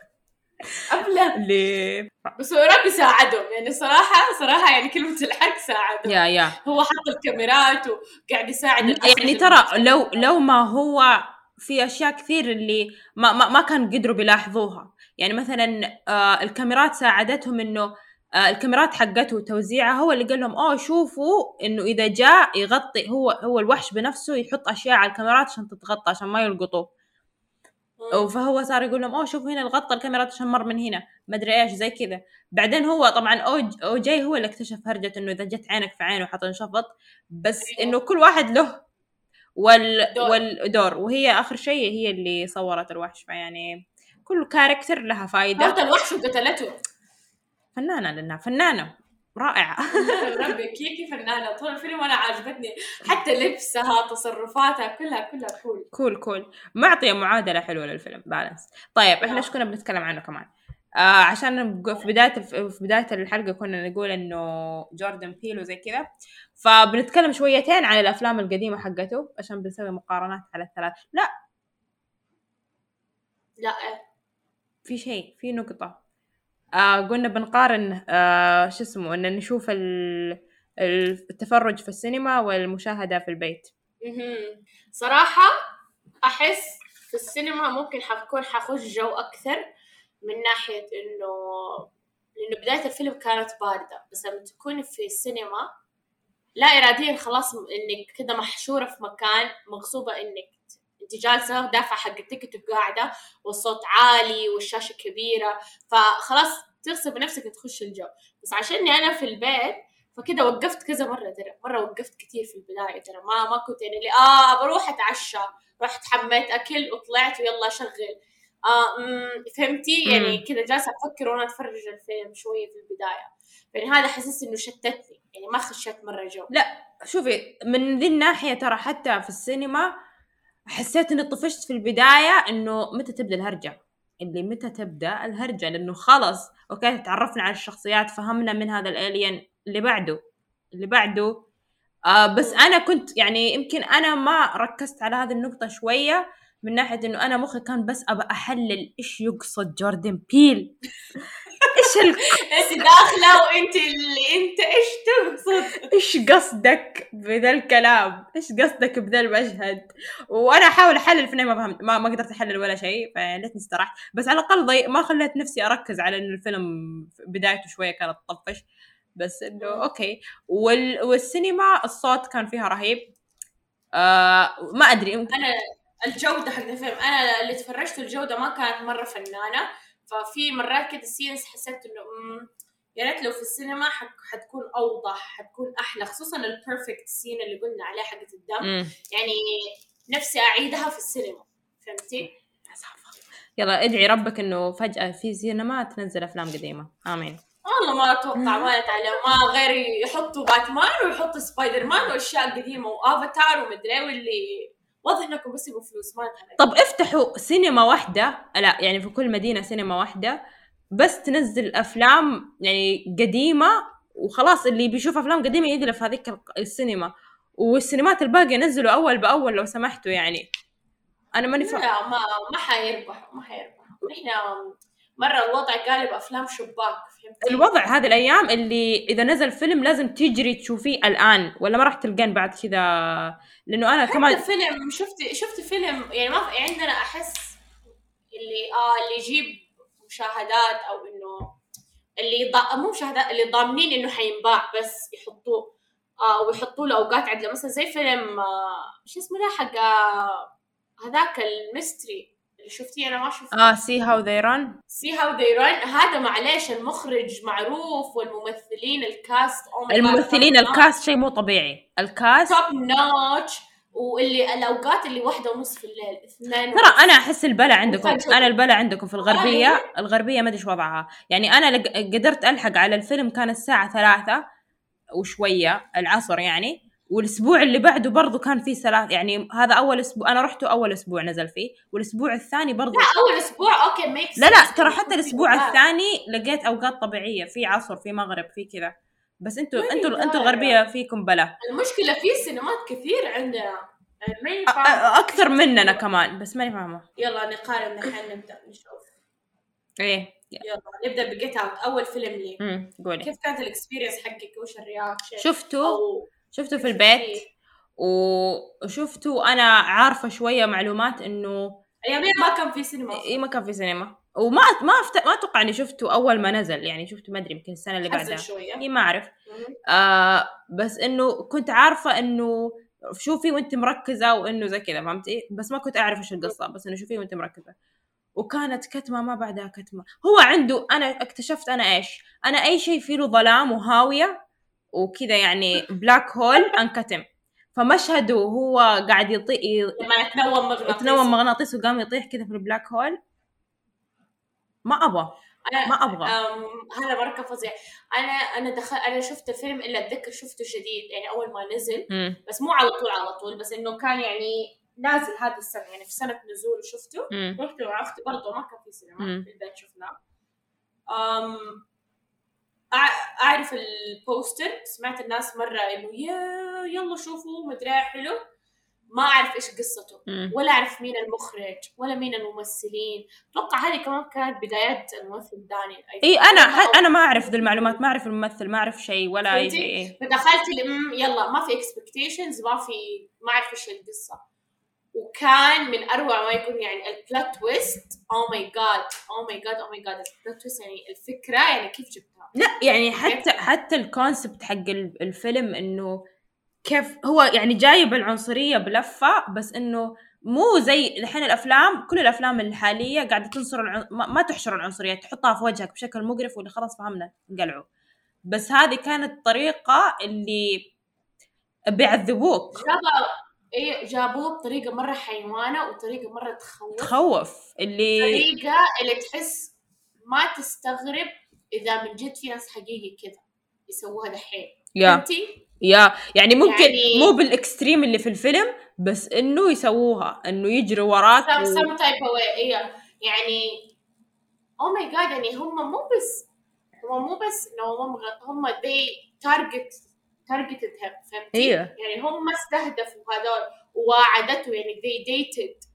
Speaker 1: الحفله
Speaker 2: اللي
Speaker 1: بس ربي ساعدهم. يعني صراحة صراحة يعني كلمة الحق ساعدهم.
Speaker 2: يا يا.
Speaker 1: هو حط الكاميرات وقاعد يساعد
Speaker 2: يعني ترى لو. لو ما هو في أشياء كثير اللي ما ما, ما كان قدروا بيلاحظوها. يعني مثلا آه الكاميرات ساعدتهم إنه آه الكاميرات حقته وتوزيعها هو اللي قال لهم أوه شوفوا إنه إذا جاء يغطي هو هو الوحش بنفسه يحط أشياء على الكاميرات عشان تتغطى عشان ما يلقطوه. فهو صار يقول لهم أوه شوفوا هنا الغطى الكاميرات عشان مر من هنا. ما أدري إيش زي كذا. بعدين هو طبعا أو جاي هو اللي اكتشف هرجة إنه إذا جت عينك في عينه حتنشفط بس
Speaker 1: أيوة.
Speaker 2: إنه كل واحد له وال
Speaker 1: دور.
Speaker 2: والدور وهي آخر شيء هي اللي صورت الوحش فيعني كل كاركتر لها فايدة.
Speaker 1: موت الوحش وقتلته.
Speaker 2: فنانة لانها فنانة. رائعه
Speaker 1: ربي كيكي فنانه طول الفيلم وأنا عجبتني حتى لبسها تصرفاتها كلها كلها كول
Speaker 2: كول كول. معطيه معادلة حلوة للفيلم بالانس طيب
Speaker 1: إحنا.
Speaker 2: إيش كنا بنتكلم عنه كمان؟ آه عشان في بداية الف... في بداية الحلقة كنا نقول إنه جوردن بيل وزي كذا. فبنتكلم شويتين عن الأفلام القديمة حقته عشان بنسوي مقارنات على الثلاث. لا.
Speaker 1: لا.
Speaker 2: في شيء في نقطة. آه قلنا بنقارن آه شو اسمه إن نشوف ال... التفرج في السينما والمشاهدة في البيت
Speaker 1: مهم. صراحة أحس في السينما ممكن حكون حخش جو أكثر من ناحية إنه لأنه بداية الفيلم كانت باردة بس لما تكوني في السينما لا إراديا خلاص إنك كده محشورة في مكان مغصوبة إنك أنت جالسة دافعة حق التيكت وقاعدة والصوت عالي والشاشة كبيرة فخلاص تغصب نفسك تخش الجو. بس عشاني أنا في البيت فكده وقفت كذا مرة ترى مرة وقفت كتير في البداية ترى ما ما كنت يعني اللي آه بروح أتعشى رحت حميت أكل وطلعت ويلا شغل آه مم، فهمتي؟ يعني
Speaker 2: مم.
Speaker 1: كده جالسة أفكر وأنا أتفرج الفيلم شوية في البداية. يعني هذا حسيت إنه شتتني يعني ما خشيت مرة جو.
Speaker 2: شوفي من ذي الناحية ترى حتى في السينما حسيت إني طفشت في البداية إنه متى تبدأ الهرجة؟ اللي متى تبدأ الهرجة؟ لأنه خلص okay تعرفنا على الشخصيات فهمنا من هذا الالين اللي بعده اللي بعده. آه بس أنا كنت يعني يمكن أنا ما ركزت على هذه النقطة شوية. من ناحية إنه أنا مخي كان بس أبى أحلل إيش يقصد جوردن بيل. إيش ال...
Speaker 1: أنت داخلة وأنت اللي أنت إيش تقصد؟
Speaker 2: إيش قصدك بذا الكلام؟ إيش قصدك بذا المشهد؟ وأنا أحاول أحلل في ما فهمت ما, ما قدرت أحلل ولا شيء فليتني استرحت. بس على الأقل ضي... ما خليت نفسي أركز على انه الفيلم في بدايته شوية كانت تطفش بس إنه okay. وال... والسينما الصوت كان فيها رهيب. آه ما أدري يمكن
Speaker 1: أنا الجودة حق الفيلم. أنا اللي تفرجت الجودة ما كانت مرة فنانة ففي مرات كده scenes حسيت إنه مم، يا ريت لو في السينما حت- حتكون أوضح حتكون أحلى خصوصا ال perfect scene اللي قلنا عليه حقة الدم.
Speaker 2: مم.
Speaker 1: يعني نفسي أعيدها في السينما. فهمتي؟
Speaker 2: يلا ادعي ربك إنه فجأة في سينما تنزل أفلام قديمة. آمين.
Speaker 1: والله ما أتوقع ما يتعلم ما غير يحطوا باتمان ويحطوا سبايدر مان وأشياء قديمة وافاتار ومدري إيه واللي واضح إنكم بس يبغوا فلوس ما
Speaker 2: طب افتحوا سينما واحدة لا يعني في كل مدينة سينما واحدة بس تنزل أفلام يعني قديمة وخلاص اللي بيشوف أفلام قديمة يجلس في هذيك السينما. والسينمات الباقية نزلوا أول بأول لو سمحتوا يعني. أنا ماني فا...
Speaker 1: لا ما ما حيربحوا ما حيربحوا. إحنا مرة الوضع قالب افلام شباك فهمتي؟
Speaker 2: الوضع هذه الأيام اللي إذا نزل فيلم لازم تجري تشوفيه الآن ولا ما راح تلقين بعد كذا؟ لأنه أنا
Speaker 1: حتى
Speaker 2: كمان
Speaker 1: فيلم شفت شفت فيلم يعني ما في عندنا أحس اللي آه اللي يجيب مشاهدات أو إنه اللي ضا... مو مشاهدات اللي ضامنين إنه حينباع بس يحطوه آه ويحطوا له اوقات عدلة. مثلا زي فيلم آه شو اسمه ده حق آه، هذاك ال mystery. شفتيه؟ أنا ما شفته.
Speaker 2: آه See How They Run
Speaker 1: See How They Run هذا معليش المخرج معروف والممثلين ال cast oh
Speaker 2: الممثلين.
Speaker 1: ال
Speaker 2: cast شيء مو طبيعي. ال
Speaker 1: cast top notch واللي الأوقات اللي واحدة ونص في الليل اثنين
Speaker 2: ترى أنا أحس البلا عندكم. أنا البلا عندكم في
Speaker 1: آه،
Speaker 2: الغربية.
Speaker 1: إيه.
Speaker 2: الغربية ما أدري إيش وضعها. يعني أنا لق- قدرت ألحق على الفيلم كان الساعة ثلاثة وشوية العصر يعني. والأسبوع اللي بعده برضو كان فيه ثلاث يعني هذا أول أسبوع أنا رحته أول أسبوع نزل فيه والأسبوع الثاني برضو
Speaker 1: لا أول أسبوع okay mix
Speaker 2: لا لا ترى حتى الأسبوع الثاني لقيت أوقات طبيعية في عصر في مغرب في كذا. بس أنتوا
Speaker 1: أنتوا.
Speaker 2: أنتوا الغربية فيكم بلا.
Speaker 1: المشكلة في سينمات كثير عندنا
Speaker 2: أ- أكثر مننا كمان بس ماني فاهمة.
Speaker 1: يلا نقارن الحين نبدأ نشوف.
Speaker 2: إيه
Speaker 1: يلا. نبدأ ب Get Out أول فيلم لي.
Speaker 2: قولي.
Speaker 1: كيف كانت ال experience حقك؟ وش ال reaction؟
Speaker 2: شفته
Speaker 1: أو
Speaker 2: شفته في البيت؟ وشفته أنا عارفة شوية معلومات إنه
Speaker 1: ايامين ما كان في سينما
Speaker 2: إي ما كان في سينما. وما ما أفت... ما أتوقع إني شفته أول ما نزل يعني شفته ما أدري يمكن السنة اللي بعدها.
Speaker 1: شوية.
Speaker 2: إي ما
Speaker 1: أعرف.
Speaker 2: آه بس إنه كنت عارفة إنه شوفي وأنت مركزة وإنه زي كذا فهمتي بس ما كنت أعرف إيش القصة بس إنه شوفي وأنت مركزة. وكانت كتمة ما بعدها كتمة. هو عنده أنا اكتشفت أنا إيش؟ أنا أي شيء فيه له ظلام وهاوية وكذا يعني black hole انكتم. فمشهده وهو قاعد يطيح
Speaker 1: لما يتنوم مغناطيس.
Speaker 2: يتنوم مغناطيس وقام يطيح كذا في ال black hole ما
Speaker 1: أبغى.
Speaker 2: ما
Speaker 1: أبغى. هذا مره كان فظيع أنا أنا دخل أنا شفت الفيلم إلا أتذكر شفته جديد يعني أول ما نزل.
Speaker 2: مم.
Speaker 1: بس مو على طول على طول. بس إنه كان يعني نازل هذه السنة يعني في سنة نزول شفته. رحت أختي برضه ما كان في سينما. في البيت شفناه. أعرف البوستر سمعت الناس مرة انه يا يلا شوفوا مدري إيه حلو ما أعرف إيش قصته. ولا أعرف مين المخرج ولا مين الممثلين أتوقع هذه كمان كانت بدايات الممثل داني
Speaker 2: إي أنا أنا ما أعرف ذي المعلومات ما أعرف الممثل ما أعرف شيء ولا
Speaker 1: إي؟
Speaker 2: شيء.
Speaker 1: فدخلت يلا ما في expectations ما في ما أعرف إيش القصة وكان من أروع ما يكون يعني ال plot twist oh my God oh my God oh my God ال plot twist يعني الفكرة يعني كيف جبتها
Speaker 2: لا يعني حتى حتى ال concept حق ال- الفيلم إنه كيف هو يعني جايب العنصرية بلفة بس إنه مو زي الحين الأفلام كل الأفلام الحالية قاعدة تنصر العن... ما, تحشر العنصرية تحطها في وجهك بشكل مقرف واللي خلاص فهمنا انقلعوا. بس هذه كانت الطريقة اللي بيعذبوك.
Speaker 1: إيه جابوها بطريقه مرة حيوانة وطريقة مرة تخوف.
Speaker 2: تخوف اللي
Speaker 1: طريقة اللي تحس ما تستغرب إذا من جد في ناس حقيقي كذا يسووها دحين
Speaker 2: يا؟ يا يعني ممكن
Speaker 1: يعني-
Speaker 2: مو بالإكستريم اللي في الفيلم بس إنه يسووها إنه يجروا وراك
Speaker 1: some,
Speaker 2: و...
Speaker 1: some type of way إيه. يعني oh my god يعني هم مو بس هم مو بس إنه هم هم they target targeted him فهمتي؟
Speaker 2: أيوه
Speaker 1: يعني هم استهدفوا هذول وواعدته يعني they dated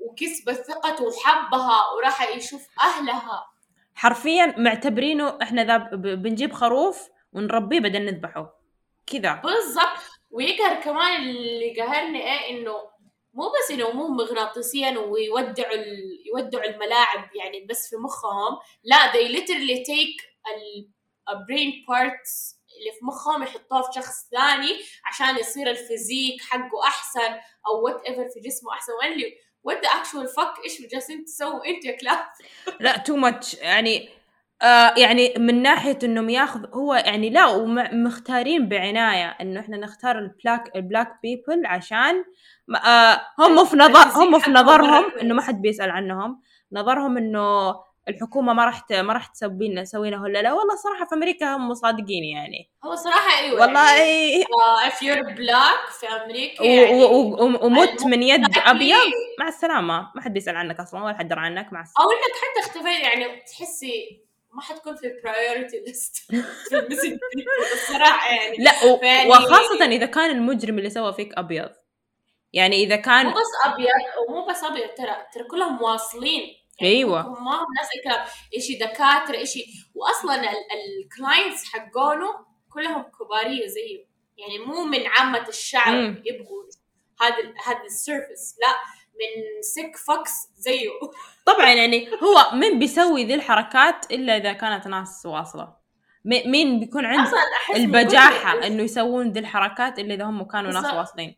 Speaker 1: وكسبت ثقته وحبها وراح يشوف أهلها
Speaker 2: حرفيا معتبرينه إحنا ذا بنجيب خروف ونربيه بعدين نذبحه. كذا.
Speaker 1: بالضبط. ويقهر كمان اللي قهرني إيه؟ إنه مو بس إنه مو مغناطيسيا ويودعوا ال... يودعوا الملاعب يعني بس في مخهم. لا they literally take ال brain parts اللي في مخهم يحطوها في شخص ثاني عشان يصير ال physique حقه أحسن أو whatever في جسمه أحسن. what the actual fuck إيش جالسين تسووا؟ انت يا كلاب
Speaker 2: لا too much يعني آه يعني من ناحية إنهم ياخذ هو يعني لا ومختارين بعناية إنه إحنا نختار ال black ال black people عشان آه هم في نظر هم في نظرهم إنه ما حد بيسأل عنهم. نظرهم إنه الحكومة ما راح ما راح تسوي لنا تسوي لنا ولا لا؟ والله صراحة في أمريكا هم صادقين يعني.
Speaker 1: هو صراحة أيوه
Speaker 2: والله
Speaker 1: يعني
Speaker 2: إيه.
Speaker 1: uh, if you're black في
Speaker 2: أمريكا
Speaker 1: يعني
Speaker 2: ومت من يد
Speaker 1: أبيض؟
Speaker 2: مع السلامة. ما حد بيسأل عنك أصلا ولا حد درى عنك. مع السلامه
Speaker 1: أو إنك حتى اختفيت يعني تحسي ما حتكون في البرايورتي ليست في الصراحة يعني.
Speaker 2: لا و...
Speaker 1: فيعني-
Speaker 2: وخاصة إذا كان المجرم اللي سوى فيك أبيض. يعني إذا
Speaker 1: مو
Speaker 2: كان
Speaker 1: بس أبيض ومو بس أبيض ترى ترى كلهم واصلين.
Speaker 2: أيوة.
Speaker 1: هم ناس اي كلام إشي دكاترة إشي. واصلا ال clients حقونه كلهم كباريه زيه يعني مو من عامة الشعب
Speaker 2: مم.
Speaker 1: يبغوا هذا هذا ال service لا من sick fucks زيه
Speaker 2: طبعا يعني هو من بيسوي ذي الحركات إلا إذا كانت ناس واصلة. م- مين بيكون عنده
Speaker 1: كتر-
Speaker 2: إنه يسوون ذي الحركات إلا إذا هم كانوا ناس. واصلين.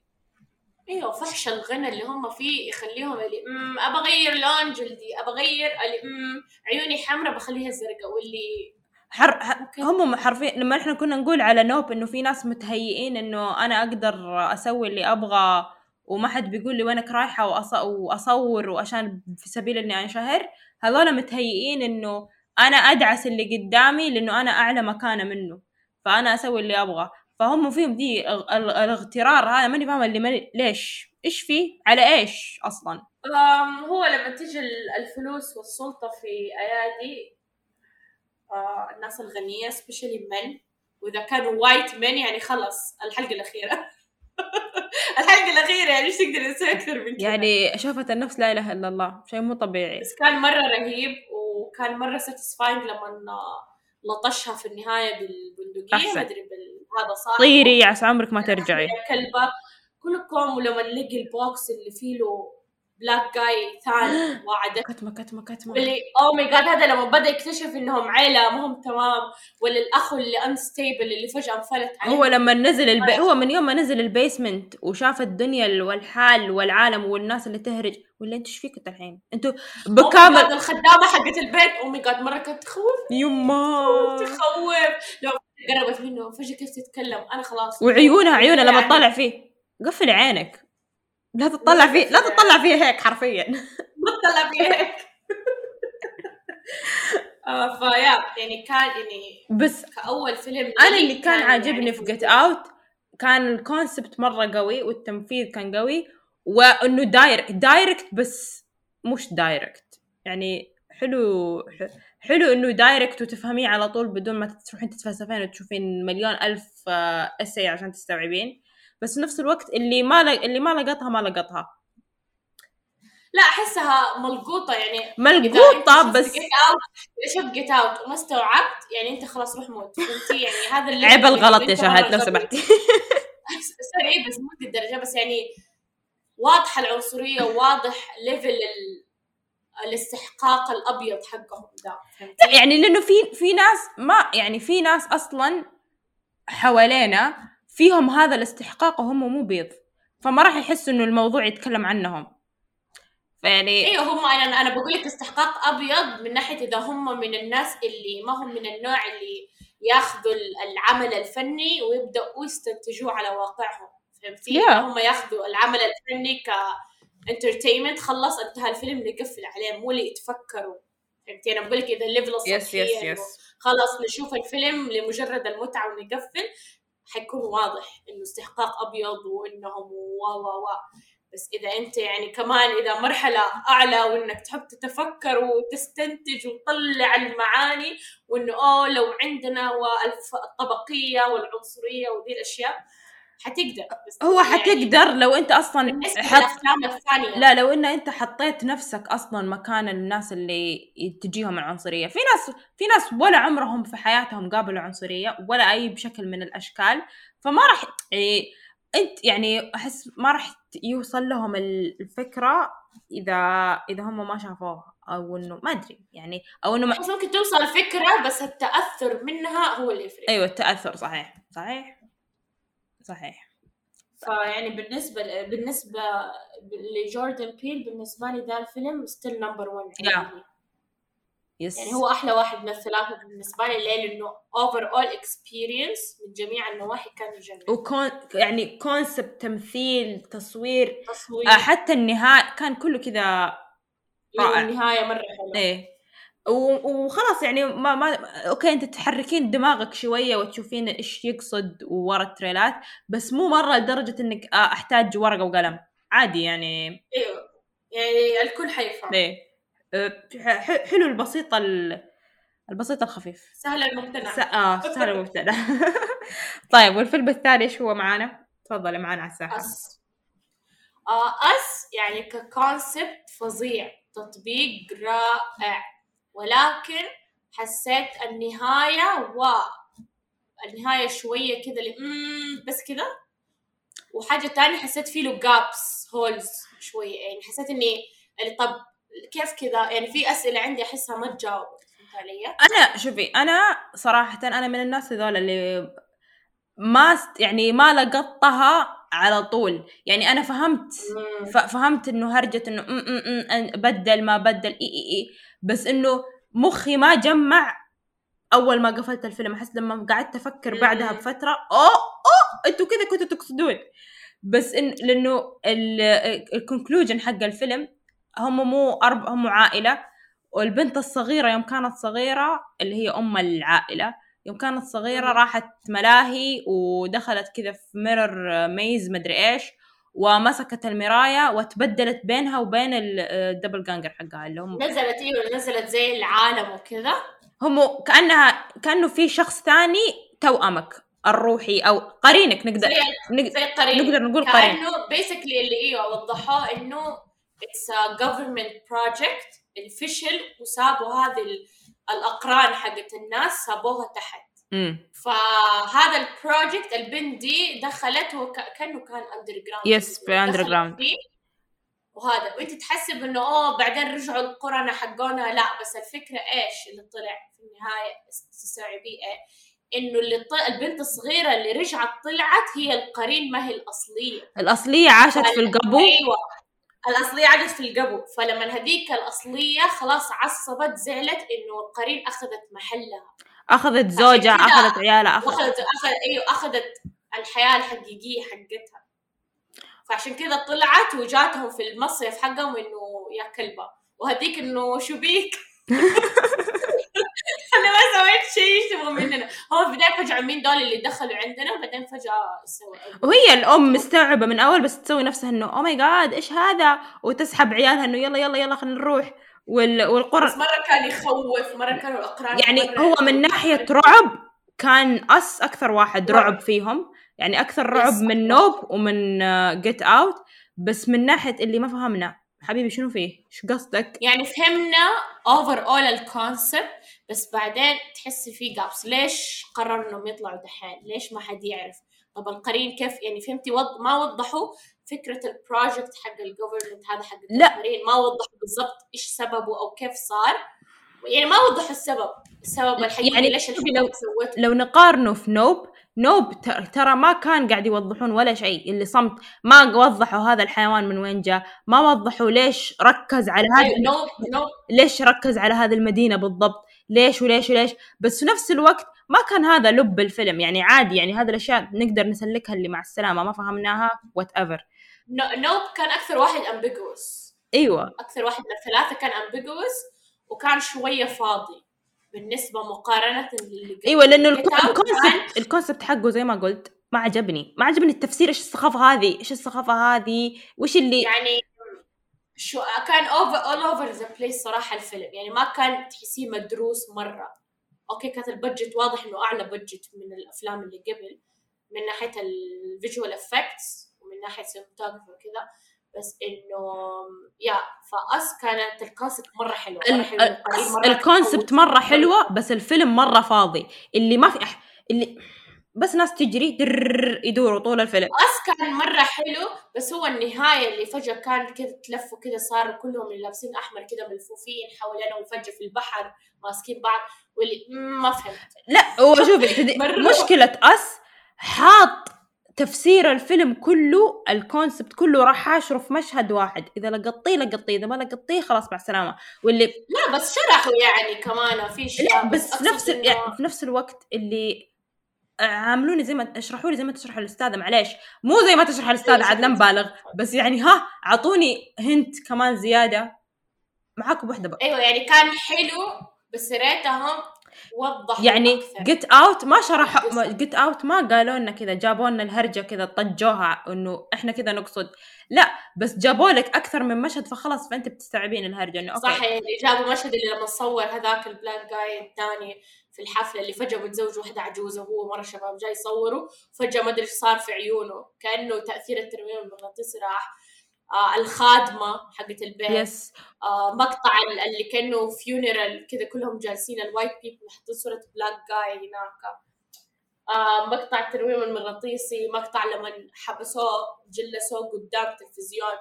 Speaker 1: أيوه فحش الغنى اللي هم فيه يخليهم اللي امم ابى اغير لون جلدي ابى اغير اللي امم عيوني حمراء بخليها زرقاء واللي
Speaker 2: حر... هم حرفيا لما إحنا كنا نقول على نوب إنه في ناس متهيئين إنه أنا أقدر أسوي اللي أبغى وما حد بيقول لي وينك رايحة وأص... وأصور وعشان في سبيل إني أنشهر هذول متهيئين إنه أنا أدعس اللي قدامي لإنه أنا أعلى مكانة منه فأنا أسوي اللي أبغى. فهم فيهم دي ال- ال- الاغترار هذا ماني فاهمة اللي ماني ليش؟ إيش فيه على إيش
Speaker 1: أصلا؟ هو لما تيجي ال- الفلوس والسلطة في أيادي آه الناس الغنية especially men وإذا كانوا white men يعني خلص الحلقة الأخيرة. الحلقة الأخيرة يعني إيش تقدر تسوي أكثر من كذا
Speaker 2: يعني شافت النفس لا إله إلا الله شيء مو طبيعي.
Speaker 1: بس كان مرة رهيب وكان مرة satisfying لما لطشها في النهاية بالبندقية
Speaker 2: أحسن.
Speaker 1: ما أدري بال... هذا صار
Speaker 2: طيري عسى عمرك ما ترجعي.
Speaker 1: كلبه كلكم ولما نلقي ال box اللي فيه له black guy ثاني وعدك
Speaker 2: كتمه كتمه كتمه
Speaker 1: واللي oh my God هذا لما بدأ يكتشف إنهم عيلة ما هم تمام. ولا الاخ اللي unstable اللي فجأة انفلت عليه.
Speaker 2: هو لما نزل الب... هو من يوم ما نزل ال basement وشاف الدنيا والحال والعالم والناس اللي تهرج. ولا أنتوا إيش فيكم الحين؟ أنتوا
Speaker 1: Oh
Speaker 2: بكامل
Speaker 1: الخدامة حقت البيت. oh my God مرة كانت تخوف.
Speaker 2: يما.
Speaker 1: تخوف لو قربت منه فجأة كيف تتكلم؟ أنا خلاص.
Speaker 2: وعيونها عيونها لما
Speaker 1: يعني
Speaker 2: تطلع فيه. قفل عينك. لا تطلع فيه لا تطلع فيه هيك حرفيا.
Speaker 1: ما تطلع فيه هيك. آه، فيا يعني كان يعني
Speaker 2: بس
Speaker 1: كأول فيلم
Speaker 2: أنا
Speaker 1: لي
Speaker 2: اللي كان عاجبني
Speaker 1: يعني
Speaker 2: في Get Out كان ال concept مرة قوي والتنفيذ كان قوي وإنه direct direct بس مش direct يعني حلو حلو إنه direct وتفهميه على طول بدون ما تروحين تتفلسفين وتشوفين مليون ألف essay عشان تستوعبين. بس في نفس الوقت اللي ما ل... اللي ما لقطها ما لقطها.
Speaker 1: لا أحسها ملقوطة يعني.
Speaker 2: ملقوطة بس
Speaker 1: Get Out Get Out وما استوعبت يعني أنت خلاص روح موت. فهمتي يعني هذا اللي
Speaker 2: عيب الغلط يا شهد
Speaker 1: مرة
Speaker 2: لو. سمحتي
Speaker 1: sorry بس مو الدرجه بس يعني واضحة العنصرية وواضح ليفل ال... الاستحقاق الأبيض حقهم. ده؟
Speaker 2: يعني لأنه في في ناس ما يعني في ناس أصلا حوالينا فيهم هذا الاستحقاق وهم مو بيض. فما راح يحسوا إنه الموضوع يتكلم عنهم. فيعني
Speaker 1: أيوه هم أنا أنا بقول لك استحقاق أبيض من ناحية إذا هم من الناس اللي ما هم من النوع اللي ياخذوا ال- العمل الفني ويبدأوا يستنتجوه على واقعهم. فهمتي؟
Speaker 2: Yeah.
Speaker 1: هم ياخذوا العمل الفني ك entertainment خلص انتهى الفيلم نقفل عليه مو اللي يتفكروا فهمتي؟ أنا بقول لك إذا ال
Speaker 2: level
Speaker 1: السطحيه
Speaker 2: yes
Speaker 1: إنه
Speaker 2: yes
Speaker 1: خلاص نشوف الفيلم لمجرد المتعة ونقفل. حيكون واضح إنه استحقاق أبيض وإنهم و و و. بس إذا أنت يعني كمان إذا مرحلة أعلى وإنك تحب تتفكر وتستنتج وتطلع المعاني وإنه oh لو عندنا والطبقيه والعنصرية ودي الأشياء حتقدر بس
Speaker 2: هو
Speaker 1: يعني
Speaker 2: حتقدر لو أنت
Speaker 1: أصلا
Speaker 2: حط
Speaker 1: الثانية.
Speaker 2: لا لو إن أنت حطيت نفسك أصلا مكان الناس اللي تجيهم العنصرية. في ناس في ناس ولا عمرهم في حياتهم قابلوا عنصريه ولا أي بشكل من الأشكال فما راح يعني أنت يعني أحس ما راح يوصل لهم الفكرة إذا إذا هم ما شافوها أو إنه ما أدري يعني أو إنه ما
Speaker 1: ممكن توصل الفكرة بس التأثر منها هو اللي يفرق.
Speaker 2: أيوه التأثر صحيح صحيح. صحيح
Speaker 1: فيعني بالنسبة بالنسبة ل Jordan Peele بالنسبة لي ده الفيلم still number 1
Speaker 2: Yeah. yes
Speaker 1: يعني هو أحلى واحد من الثلاثه بالنسبة لي ليه؟ لأنه overall experience من جميع النواحي كان يجنن
Speaker 2: وكون يعني concept تمثيل تصوير
Speaker 1: تصوير
Speaker 2: آه حتى النهاية كان كله كذا رائع.
Speaker 1: النهاية مرة
Speaker 2: حلوة إيه وخلاص يعني ما ما okay أنت تحركين دماغك شوية وتشوفين إيش يقصد ورا التريلات بس مو مرة لدرجة إنك آه، أحتاج ورقة وقلم. عادي يعني.
Speaker 1: أيوه يعني الكل حيفهم.
Speaker 2: إيه آه، حلو البسيط ال- البسيط الخفيف.
Speaker 1: سهل الممتنع.
Speaker 2: س... آه سهل مبتدأ طيب والفيلم الثاني إيش هو معانا؟ تفضلي معانا على الساحة.
Speaker 1: أس. آه أس يعني ككونسبت فظيع. تطبيق رائع. ولكن حسيت النهاية و النهاية شوية كذا اللي بس كذا. وحاجة تانية حسيت فيه له جابس هولز شوية يعني حسيت إني اللي طب كيف كذا؟ يعني في أسئلة عندي أحسها ما علي؟
Speaker 2: أنا شوفي أنا صراحة أنا من الناس هذول اللي ما يعني ما لقطتها على طول. يعني أنا فهمت فهمت إنه هرجة إنه بدل ما بدل إي إي إي. بس إنه مخي ما جمع أول ما قفلت الفيلم أحس لما قعدت أفكر بعدها. بفترة أوه أوه أنتوا كذا كنتوا تقصدون بس إن لأنه ال conclusion حق الفيلم هم مو أرب هم عائلة والبنت الصغيرة يوم كانت صغيرة اللي هي أم العائلة يوم كانت
Speaker 1: صغيرة.
Speaker 2: راحت ملاهي ودخلت كذا في mirror maze مدري إيش ومسكت المراية وتبدلت بينها وبين ال- ال doppelganger حقها اللي هم
Speaker 1: نزلت أيوه نزلت زي العالم وكذا.
Speaker 2: هم كانها كأنه في شخص ثاني توأمك الروحي أو قرينك نقدر
Speaker 1: زي
Speaker 2: نقدر,
Speaker 1: زي قريب
Speaker 2: نقدر نقول قرين.
Speaker 1: كأنه basically اللي إيوه وضحوه إنه it's a government project الفشل وسابوا هذه ال- الأقران حقت الناس سابوها تحت. فهذا ال project البنت دي دخلت كأنه كان underground
Speaker 2: yes في underground.
Speaker 1: وهذا وانت تحسب انه أوه بعدين رجعوا القرنة حقونا. لا بس الفكرة إيش اللي طلع في النهاية؟ تستوعبيه إيه؟ إنه اللي البنت الصغيرة اللي رجعت طلعت هي القرين ما هي الأصلية.
Speaker 2: الأصلية عاشت في القبو.
Speaker 1: أيوه. الأصلية عادت في القبو. فلما هذيك الأصلية خلاص عصبت زعلت إنه القرين أخذت محلها.
Speaker 2: أخذت زوجها أخذت عيالها أخذت
Speaker 1: واخذت اخذ أيوه أخذت الحياة الحقيقية حقتها. فعشان كذا طلعت وجاتهم في المصيف حقهم إنه يا كلبة. وهذيك إنه شو بيك؟ أنا ما سويت شيء إيش مننا؟ هم في البدايه فجأة مين دول اللي دخلوا عندنا وبعدين فجأة سووا
Speaker 2: وهي الأم مستوعبة من أول بس تسوي نفسها إنه oh my god إيش هذا؟ وتسحب عيالها إنه يلا يلا يلا خلينا نروح. وال... والقرى
Speaker 1: بس مرة كان يخوف مرة كانوا الأقران
Speaker 2: يعني هو من ناحية رعب كان Us أكثر واحد
Speaker 1: رعب.
Speaker 2: فيهم يعني أكثر رعب. من Nope ومن Get Out بس من ناحية اللي ما فهمنا حبيبي شنو فيه؟ إيش قصدك؟
Speaker 1: يعني فهمنا overall ال concept بس بعدين تحسي في gaps ليش قرروا إنهم يطلعوا دحين ليش ما حد يعرف طب القرين كيف يعني فهمتي وض... ما وضحوا فكرة ال project حق ال government هذا حق
Speaker 2: لا.
Speaker 1: القرين ما وضحوا بالضبط إيش سببه أو كيف صار. يعني ما وضحوا السبب. السبب الحقيقي
Speaker 2: يعني
Speaker 1: ليش
Speaker 2: لو-
Speaker 1: سوته.
Speaker 2: لو نقارنه في Nope Nope ترى ما كان قاعد يوضحون ولا شيء. اللي صمت ما وضحوا هذا الحيوان من وين جاء. ما وضحوا ليش ركز على هذا
Speaker 1: أيوة،
Speaker 2: ليش ركز على هذه المدينة بالضبط. ليش وليش وليش. بس في نفس الوقت ما كان هذا لب الفيلم. يعني عادي يعني هذه الأشياء نقدر نسلكها اللي مع السلامة ما فهمناها
Speaker 1: whatever Nope كان أكثر واحد ambiguous
Speaker 2: أيوه.
Speaker 1: أكثر واحد من الثلاثة كان ambiguous وكان شوية فاضي بالنسبة مقارنة للي قبل.
Speaker 2: أيوه
Speaker 1: لأنه ال concept
Speaker 2: ال concept حقه زي ما قلت ما عجبني. ما عجبني التفسير إيش الثقافة هذه؟ إيش الثقافة هذه؟ وش اللي
Speaker 1: يعني شو كان overall over the place صراحة الفيلم. يعني ما كان تحسيه مدروس مرة. أوكي كانت ال budget واضح إنه أعلى budget من الأفلام اللي قبل من ناحية ال visual effects ناحية cinematography وكذا بس إنه yeah ف Us كانت ال concept مرة حلوة
Speaker 2: مرة
Speaker 1: حلوة
Speaker 2: ال
Speaker 1: concept. مرة
Speaker 2: حلوة بس الفيلم مرة فاضي اللي ما في أح... اللي بس ناس تجري يدوروا طول الفيلم
Speaker 1: Us كان مرة حلو بس هو النهاية اللي فجأة كان كذا تلفوا كذا صاروا كلهم اللي لابسين أحمر كذا ملفوفين حوالينا وفجأة في البحر ماسكين بعض واللي ما فهمت
Speaker 2: لا هو شوفي. مشكلة أس حاط تفسير الفيلم كله الكونسبت كله راح حاشره في مشهد واحد. إذا لقطيه لقطيه إذا ما لقطيه خلاص مع السلامة. واللي
Speaker 1: لا بس شرحوا يعني كمان في شيء
Speaker 2: لا بس في
Speaker 1: أقصد
Speaker 2: نفس ال-
Speaker 1: إنه-
Speaker 2: يعني في نفس الوقت اللي عاملوني زي ما اشرحوا لي زي ما تشرح الاستاذه معليش. مو زي ما تشرح الاستاذه
Speaker 1: شكراً.
Speaker 2: مبالغ. بس يعني ها أعطوني هنت كمان زيادة. معاكم واحدة بقى.
Speaker 1: أيوه يعني كان حلو بس ريتهم وضحوا
Speaker 2: يعني. Get Out ما شرحوا. Get Out ما قالوا لنا كذا جابوا لنا الهرجة كذا طجوها إنه إحنا كذا نقصد لا بس جابوا لك أكثر من مشهد فخلاص فأنت بتستوعبين الهرجة إنه أوكي
Speaker 1: صح يعني جابوا مشهد اللي لما صور هذاك ال black guy الثاني في الحفلة اللي فجأة متزوج واحدة عجوزة وهو مرة شباب جاي يصوروا فجأة ما أدري إيش صار في عيونه كأنه تأثير التنويم المغناطيسي راح آه الخادمة حقت البيت.
Speaker 2: yes
Speaker 1: آه مقطع ال- اللي كأنه funeral كذا كلهم جالسين ال white people حاطين صورة black guy هناك. آه مقطع التنويم المغناطيسي مقطع لما حبسوه جلسوه قدام التلفزيون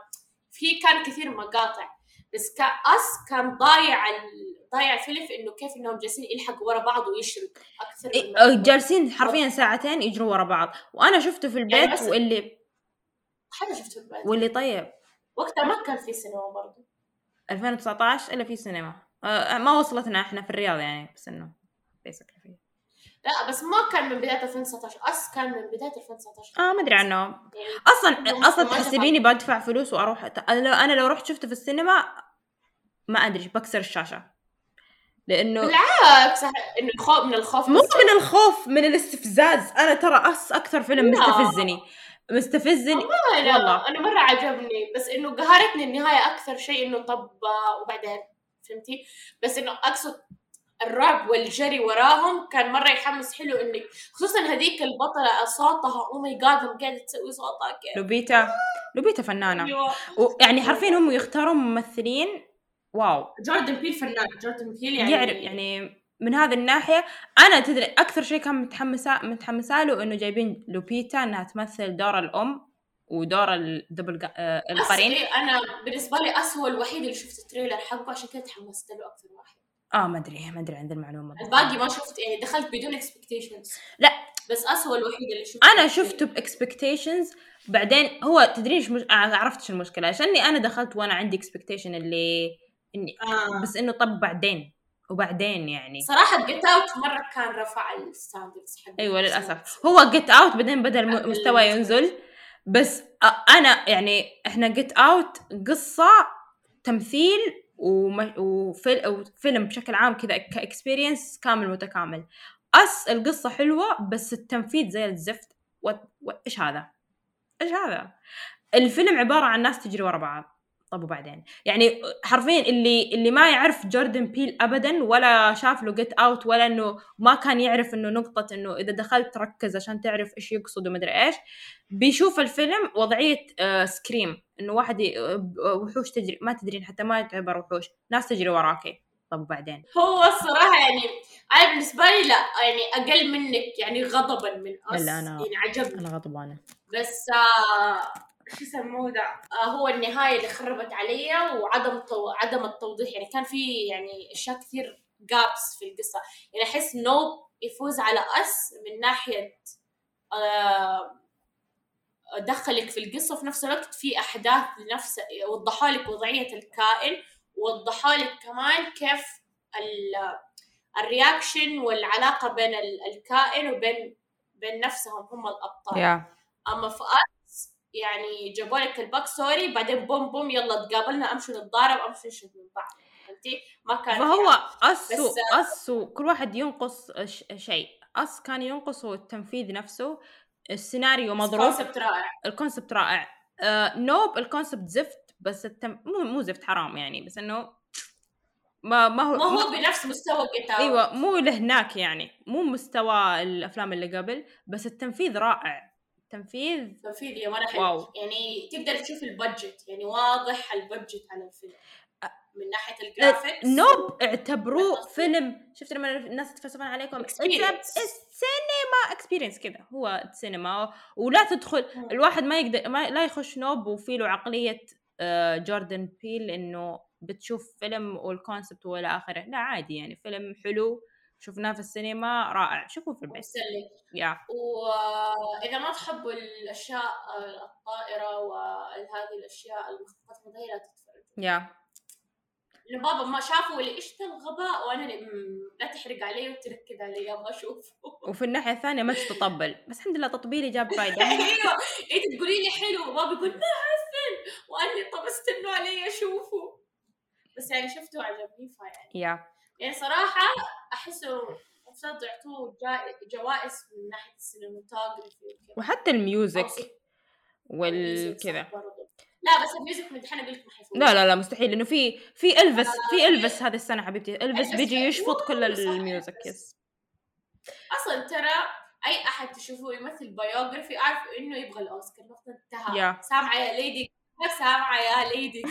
Speaker 1: في كان كثير مقاطع. بس ك Us كان ضايع ال... ضايع الفيلم في إنه كيف إنهم جالسين يلحقوا ورا بعض ويشرد أكثر من
Speaker 2: إيه، جالسين حرفيا ساعتين يجروا ورا بعض. وأنا شفته في البيت
Speaker 1: بس-
Speaker 2: واللي
Speaker 1: حاجة شفته البيت
Speaker 2: واللي طيب.
Speaker 1: وقتها ما كان في سينما برضه
Speaker 2: 2019 إلا في سينما. آه ما وصلتنا إحنا في الرياض يعني بس إنه basically في.
Speaker 1: لا بس ما كان من بداية 2019 أس كان من بداية 2019
Speaker 2: آه ما أدري عنه.
Speaker 1: يعني
Speaker 2: أصلا
Speaker 1: أصلا
Speaker 2: تحسبيني بدفع فلوس وأروح أنا لو رحت شفته في السينما ما أدري بكسر الشاشة. لأنه
Speaker 1: بالعكس إنه خوف من الخوف
Speaker 2: مو. من الخوف من الاستفزاز. أنا ترى أس أكثر فيلم
Speaker 1: لا.
Speaker 2: مستفزني مستفزني
Speaker 1: لا
Speaker 2: والله.
Speaker 1: أنا مرة عجبني بس إنه قهرتني النهاية أكثر شيء إنه طب وبعدين فهمتي بس إنه أقصد الرعب والجري وراهم كان مرة يحمس حلو انك خصوصا هذيك البطلة صوتها oh my god هم قاعدة تسوي صوتها كيف
Speaker 2: لوبيتا لوبيتا فنانة
Speaker 1: أيوة.
Speaker 2: ويعني حرفيا هم يختارون ممثلين wow
Speaker 1: جوردن بيل فنان جوردن بيل يعني
Speaker 2: يعرف يعني من هذه الناحية أنا تدري أكثر شيء كان متحمسة متحمسة له إنه جايبين لوبيتا إنها تمثل دور الأم ودور ال double آه، القرين.
Speaker 1: أنا بالنسبة لي Us هو الوحيد اللي شفت ال trailer حقه عشان كذا تحمست له أكثر واحد.
Speaker 2: آه ما أدري ما أدري عند المعلومة.
Speaker 1: الباقي ما شفت يعني دخلت بدون expectations
Speaker 2: لا.
Speaker 1: بس Us هو الوحيد اللي شفته
Speaker 2: أنا شفته ب expectations بعدين هو تدري إيش مش... عرفت إيش المشكلة عشاني أنا دخلت وأنا عندي expectation اللي إني
Speaker 1: آه.
Speaker 2: بس إنه طب بعدين. وبعدين يعني.
Speaker 1: صراحة Get Out مرة كان رفع ال standards حق
Speaker 2: أيوه للأسف. هو Get Out بعدين بدا المستوى
Speaker 1: ال-
Speaker 2: ينزل بس أنا يعني إحنا Get Out قصة تمثيل. وفيلم بشكل عام كذا ك experience كامل متكامل. Us القصة حلوة بس التنفيذ زي الزفت. و... و... إيش هذا؟ إيش هذا؟ الفيلم عبارة عن ناس تجري ورا بعض. طب وبعدين يعني حرفيا اللي اللي ما يعرف جوردن بيل ابدا ولا شاف له Get Out ولا إنه ما كان يعرف إنه نقطة إنه إذا دخلت ركز عشان تعرف إيش يقصد ومدري إيش بيشوف الفيلم وضعية آه Scream إنه واحد ي- آه، وحوش تجري ما تدرين حتى ما تعتبر وحوش ناس تجري وراكي. طب وبعدين؟
Speaker 1: هو الصراحه يعني أنا بالنسبة لي لا يعني أقل منك يعني غضبا من Us
Speaker 2: لا، أنا-
Speaker 1: يعني عجبني.
Speaker 2: أنا غضبانة.
Speaker 1: بس آه شو يسموه ده آه هو النهاية اللي خربت علي وعدم تو... عدم التوضيح. يعني كان في يعني أشياء كثير gaps في القصة. يعني أحس Nope يفوز على Us من ناحية آه دخلك في القصة. وفي نفس الوقت في أحداث لنفس وضحوا لك وضعية الكائن. ووضحوا لك كمان كيف ال... ال reaction والعلاقة بين ال- الكائن وبين بين نفسهم هم الأبطال.
Speaker 2: يا
Speaker 1: أما في Us يعني جابوا لك ال back story بعدين boom boom يلا تقابلنا امشوا نتضارب امشوا نشوف من بعض فهمتي؟ ما كان
Speaker 2: فهو
Speaker 1: بس-
Speaker 2: So كل واحد ينقص شيء. Us كان ينقص هو التنفيذ نفسه. السيناريو مضروب.
Speaker 1: concept رائع.
Speaker 2: ال concept رائع. آه Nope ال concept زفت بس التم... مو مو زفت حرام يعني. بس إنه ما ما هو
Speaker 1: ما هو بنفس مستوى Get
Speaker 2: أيوه مو لهناك يعني. مو مستوى الأفلام اللي قبل بس التنفيذ رائع. التنفيذ؟
Speaker 1: تنفيذي مره حلو
Speaker 2: wow.
Speaker 1: يعني تقدر تشوف ال budget يعني واضح ال budget على الفيلم. من ناحية ال
Speaker 2: graphics Nope
Speaker 1: اعتبروه.
Speaker 2: فيلم. شفت لما الناس يتفلسفون عليكم. السينما experience كذا هو سينما ولا تدخل. الواحد ما يقدر ما لا يخش Nope وفي له عقلية آه، جوردن بيل إنه بتشوف فيلم والكونسبت والى آخره. لا عادي يعني. فيلم حلو. شفناه في السينما رائع. شوفوه في البيت. يا.
Speaker 1: وإذا ما تحبوا الأشياء الطائرة وهذه الأشياء المخططات المضيئة لا تتفرجوا.
Speaker 2: يا.
Speaker 1: لأنه بابا ما شافوا اللي إيش الغباء وأنا اللي لا تحرق علي وتركز علي أبغى اشوفه
Speaker 2: وفي الناحية الثانية ما تطبل بس الحمد لله تطبيلي جاب فايدة.
Speaker 1: أيوه. انت تقولي لي حلو؟ وبابا يقول ما حسن واني طب استنوا علي اشوفه بس يعني شفته وعجبني فيعني.
Speaker 2: Yeah.
Speaker 1: يعني صراحة أحسه المفروض يعطوه جوائز من ناحية ال cinematography
Speaker 2: وحتى ال
Speaker 1: music
Speaker 2: والكذا.
Speaker 1: لا بس ال music من دحين أقول لك ما حيفوز
Speaker 2: لا لا لا مستحيل لأنه في في إلفيس في إلفيس هذه السنة حبيبتي
Speaker 1: إلفيس
Speaker 2: بيجي. يشفط كل ال
Speaker 1: music.
Speaker 2: Yes
Speaker 1: أصلا ترى أي أحد تشوفه يمثل biography أعرف إنه يبغى الأوسكار نقطه انتهى
Speaker 2: yeah.
Speaker 1: سامعة يا ليدي سامعة يا ليدي.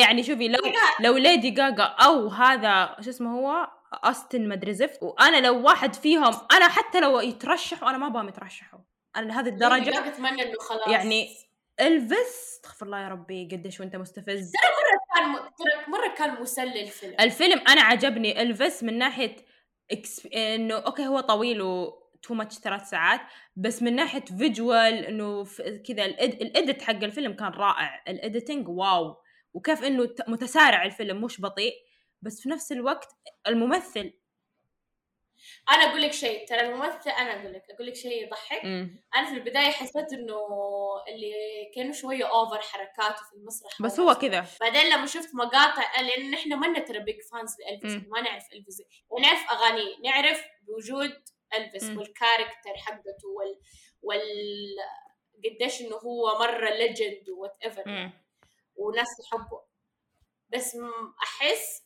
Speaker 2: يعني شوفي لو لو ليدي جاجا أو هذا شو اسمه هو أستن مدري زفت. وأنا لو واحد فيهم أنا حتى لو يترشحوا أنا ما أبغاهم يترشحوا. أنا لهذه
Speaker 1: ليدي
Speaker 2: الدرجة.
Speaker 1: جاجا أتمنى إنه خلاص.
Speaker 2: يعني إلفيس استغفر الله يا ربي قديش وأنت مستفز.
Speaker 1: كان م... ترى مرة كان مسلي الفيلم.
Speaker 2: الفيلم أنا عجبني. إلفيس من ناحية ex... إنه okay هو طويل و too much ثلاث ساعات بس من ناحية visual إنه كذا ال ed... ال edit حق الفيلم كان رائع. ال editing wow. وكيف إنه متسارع الفيلم مش بطيء. بس في نفس الوقت الممثل
Speaker 1: أنا أقول لك شيء ترى الممثل أنا أقول لك أقول لك شيء يضحك
Speaker 2: مم.
Speaker 1: أنا في البداية حسيت إنه اللي كانوا شوية over حركاته في المسرح
Speaker 2: بس هو كذا
Speaker 1: بعدين لما شفت مقاطع لأن إحنا ما ترى big fans
Speaker 2: لإلفيس.
Speaker 1: ما نعرف إلفيس ونعرف اغانيه نعرف بوجود إلفيس
Speaker 2: مم.
Speaker 1: وال character حقته وال وال قديش إنه هو مرة legend
Speaker 2: whatever.
Speaker 1: وناس تحبه بس أحس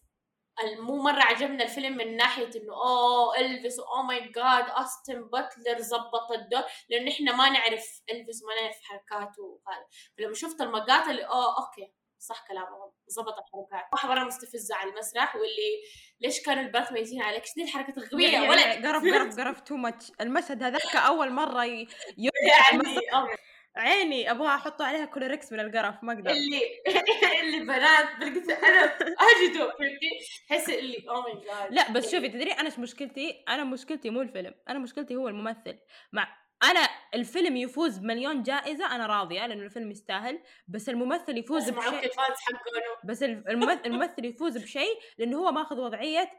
Speaker 1: مو مرة عجبنا الفيلم من ناحية إنه oh إلفيس oh my god أستن باتلر زبط الدور لأنه إحنا ما نعرف إلفيس ما نعرف حركاته وهذا. فلما شفت المقاطع اللي oh okay صح كلامهم ضبط الحركات. واحد مرة مستفزه على المسرح واللي ليش كانوا البنات ميتين عليك؟ إيش دي الحركات الغبية؟
Speaker 2: يعني
Speaker 1: ولا
Speaker 2: قرف قرف قرف too much المشهد هذاك أول مرة ي...
Speaker 1: يعني
Speaker 2: عيني أبغى احطه عليها كلوركس من القرف ما أقدر.
Speaker 1: اللي اللي بنات بلقيت أنا اجده فهمتي؟ تحس اللي oh my god
Speaker 2: لا بس شوفي تدري أنا إيش مشكلتي؟ أنا مشكلتي مو الفيلم أنا مشكلتي هو الممثل. مع أنا الفيلم يفوز بمليون جائزة أنا راضية لأنه الفيلم يستاهل بس الممثل يفوز بشيء. بس الممثل, الممثل يفوز بشيء لأنه هو ماخذ وضعية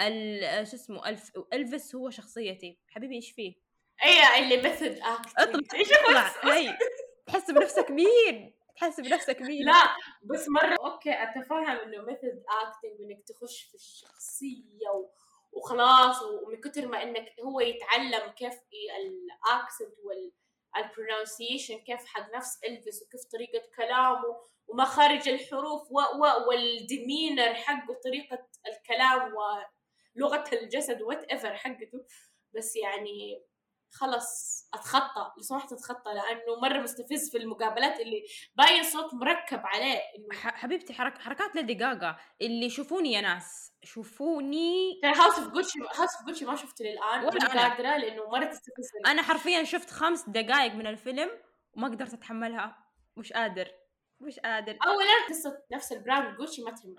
Speaker 2: ال- شو اسمه ألف... ألفيس هو شخصيتي. حبيبي إيش فيه؟
Speaker 1: اي اللي method
Speaker 2: اطلع
Speaker 1: acting إيش
Speaker 2: اطلع هي تحس بنفسك مين؟ تحس بنفسك مين؟
Speaker 1: لا بس مرة okay أتفهم إنه method acting إنك تخش في الشخصية و... وخلاص ومن كتر ما إنك هو يتعلم كيف ال accent وال ال pronunciation كيف حق نفس إلفيس وكيف طريقة كلامه ومخارج الحروف و و وال demeanor حقه طريقة الكلام ولغه الجسد whatever حقته بس يعني خلص أتخطى. لو سمحت أتخطى لأنه مرة مستفز في المقابلات اللي باين صوت مركب عليه. إنه
Speaker 2: ح- حبيبتي حرك... حركات ليدي جاجا اللي شوفوني يا ناس شوفوني.
Speaker 1: ترى House of Gucci House of Gucci ما شفته للآن
Speaker 2: ولا أنا.
Speaker 1: قادرة لأنه مرة تستفزني
Speaker 2: أنا حرفيا شفت خمس دقائق من الفيلم وما قدرت أتحملها. مش قادر. مش قادر.
Speaker 1: اولا قصة نفس ال brand Gucci ما تهمني.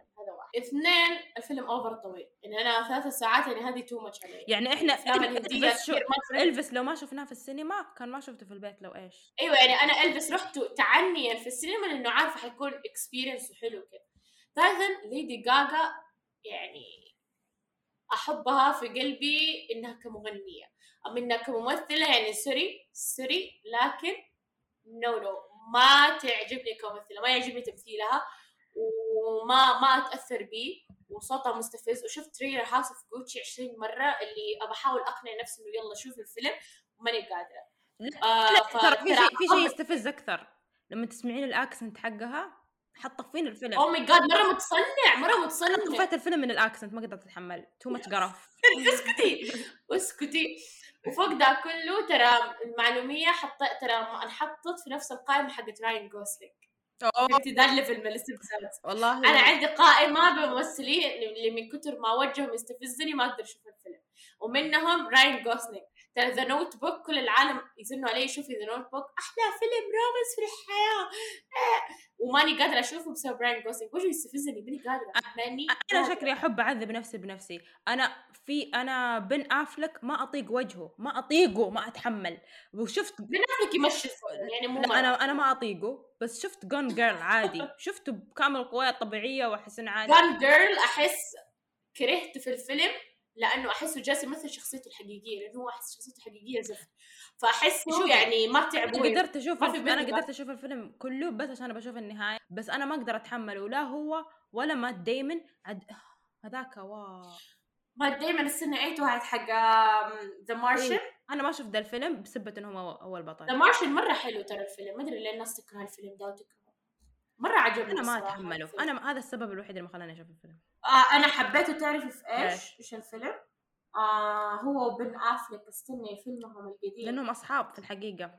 Speaker 1: اثنين الفيلم over طويل. يعني أنا ثلاث ساعات يعني هذه too much علي.
Speaker 2: يعني إحنا
Speaker 1: الافلام الهندية
Speaker 2: بس شو. إلفيس لو ما شفناه في السينما كان ما شفته في البيت لو إيش.
Speaker 1: أيوه يعني أنا إلفيس رحت تعنيا في السينما لأنه عارفة حيكون experience وحلو كده. ثالثا ليدي جاجا يعني أحبها في قلبي إنها كمغنية. اما إنها كممثلة يعني sorry sorry لكن no no ما تعجبني كممثلة ما يعجبني تمثيلها. وما ما أتأثر بيه وصوتها مستفز. وشفت trailer House of Gucci 20 مرة اللي أبى أحاول أقنع نفسي إنه يلا شوف الفيلم وماني قادرة. آه
Speaker 2: ترى في شيء في شيء يستفز أكثر. لما تسمعين ال accent حقها حتطفين الفيلم.
Speaker 1: oh my God مرة متصنع مرة متصنع.
Speaker 2: طفيت الفيلم من ال accent ما قدرت أتحمل. too much قرف.
Speaker 1: اسكتي اسكتي. وفوق ده كله ترى المعلومية حطيت ترى انحطت في نفس القائمة حقت راين جوسلينج فهمتي ذا ال level من الاستفزاز
Speaker 2: والله.
Speaker 1: أنا عندي قائمة بممثلين اللي من كتر ما وجههم يستفزني ما أقدر أشوف الفيلم. ومنهم راين جوسلينج ترى The Notebook كل العالم يزنوا علي شوفي The Notebook أحلى فيلم romance في الحياة. آه. وماني قادرة أشوفه بسبب راين جوسلينج وجهه يستفزني ماني قادرة. ماني أنا.
Speaker 2: شكلي أحب أعذب نفسي بنفسي. أنا في أنا بن أفلك ما أطيق وجهه ما أطيقه ما أتحمل. وشفت
Speaker 1: بنفسك يمشي الفيلم يعني مو
Speaker 2: لا. أنا أنا ما أطيقه. بس شفت Gone Girl عادي. شفته بكامل قوايا الطبيعية وأحس إنه عادي.
Speaker 1: Gone Girl أحس كرهته في الفيلم. لأنه أحسه جالس يمثل شخصيته الحقيقية لأنه هو أحس شخصيته الحقيقيه زفت
Speaker 2: فأحسه
Speaker 1: يعني ما
Speaker 2: أنا
Speaker 1: تعبوه
Speaker 2: قدرت أشوف
Speaker 1: أنا
Speaker 2: قدرت أشوف الفيلم كله بس عشان بشوف النهاية. بس أنا ما أقدر أتحمله. لا هو ولا مات دايمن عد... هذاك واو.
Speaker 1: مات دايمن السنة ايت واحد حق The Martian
Speaker 2: إيه. أنا ما شفت ذا الفيلم بسبة إنه هو هو
Speaker 1: ذا
Speaker 2: البطل
Speaker 1: Martian مرة حلو ترى الفيلم. ما أدري ليه الناس تكره الفيلم ده وتكرهه. مرة عجبني
Speaker 2: أنا ما
Speaker 1: أتحمله.
Speaker 2: أنا هذا السبب الوحيد اللي ما خلاني أشوف الفيلم.
Speaker 1: آه أنا حبيته تعرفي في
Speaker 2: إيش؟
Speaker 1: إيش؟ الفيلم؟ آه هو وبن افلك استني فيلمهم القديم.
Speaker 2: لأنهم أصحاب في الحقيقة.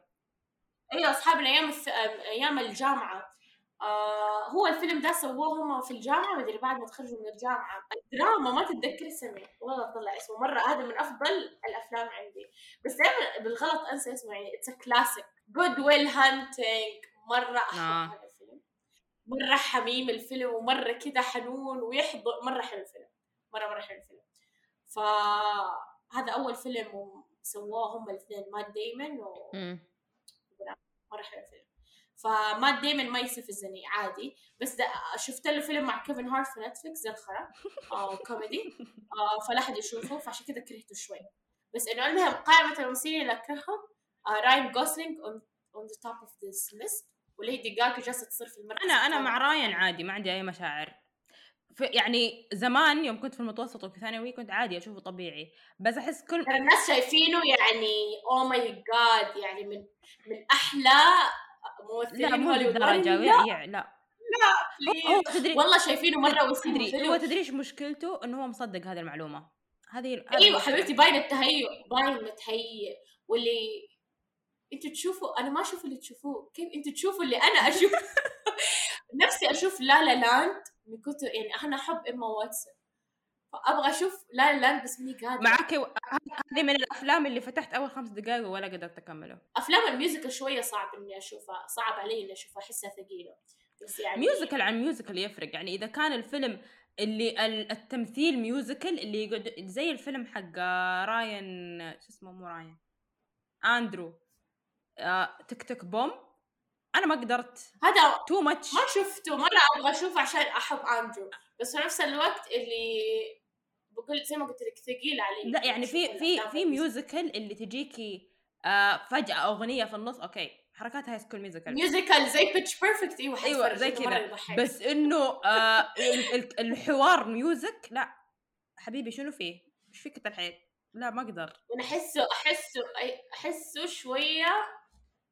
Speaker 1: أيوه اصحابنا أيام الث... أيام الجامعة. آه هو الفيلم ده سووه هم في الجامعة مدري بعد ما تخرجوا من الجامعة. الدراما ما تتذكر اسمه. والله طلع اسمه مرة. هذا من أفضل الأفلام عندي. بس دائما بالغلط أنسى اسمه يعني. it's classic Good Will Hunting مرة احب
Speaker 2: آه.
Speaker 1: مرة حميم الفيلم ومرة كذا حنون ويحضر مرة حلو الفيلم مرة مرة حلو الفيلم. فهذا أول فيلم سووه هم الاثنين مات دايمن و... مرة حلو الفيلم. فمات دايمن ما يستفزني عادي بس ده شفت له فيلم مع كيفن هارت في نتفلكس زي الخرا آه كوميدي آه فلا احد يشوفه فعشان كذا كرهته شوي. بس إنه المهم قائمة الممثلين اللي أكرههم آه راين جوسلينج on, on the top of this وليدي جاجا جالسة تصير في المركز
Speaker 2: أنا
Speaker 1: أنا.
Speaker 2: مع راين عادي ما عندي أي مشاعر يعني زمان يوم كنت في المتوسط وفي ثانوي كنت عادي أشوفه طبيعي بس أحس كل
Speaker 1: الناس شايفينه يعني oh my God يعني من من أحلى ممثلين
Speaker 2: لا مو
Speaker 1: هوليوود
Speaker 2: للدرجة
Speaker 1: لا
Speaker 2: لا
Speaker 1: please.
Speaker 2: هو تدري
Speaker 1: والله شايفينه
Speaker 2: مرة
Speaker 1: حلو.
Speaker 2: هو تدري إيش مشكلته إنه هو مصدق هذه المعلومة هذه أيوه.
Speaker 1: حبيبتي باين التهيؤ باين التهيؤ واللي أنتوا تشوفوا أنا ما أشوف اللي تشوفوه. كيف أنتوا تشوفوا اللي أنا أشوف؟ نفسي أشوف La La Land من كتر يعني أنا أحب اما واتسون. فأبغى أشوف La La Land بس ماني قادرة.
Speaker 2: معك و- هذه من الأفلام اللي فتحت أول خمس دقائق ولا قدرت أكمله.
Speaker 1: أفلام ال musical شوية صعب إني أشوفها صعب علي إني أشوفها أحسها ثقيلة. بس يعني
Speaker 2: musical عن musical يفرق. يعني إذا كان الفيلم اللي ال- التمثيل musical اللي يقعد زي الفيلم حق راين شو اسمه مو راين أندرو. آه، tick tick boom. أنا ما قدرت.
Speaker 1: هذا
Speaker 2: too much
Speaker 1: ما شفته مره أبغى اشوفه عشان أحب أندرو. بس في نفس الوقت اللي بقول زي ما قلت لك ثقيل علي.
Speaker 2: لا يعني في في في musical اللي تجيكي آه فجأة أغنية في النص. okay حركات High School Musical
Speaker 1: musical زي Pitch Perfect
Speaker 2: أيوه
Speaker 1: أيوه
Speaker 2: زي كذا. بس إنه آه ال- ال- الحوار music لا. حبيبي شنو فيه؟ إيش فيك الحين؟ لا ما أقدر
Speaker 1: أنا احسه احسه أحسه شوية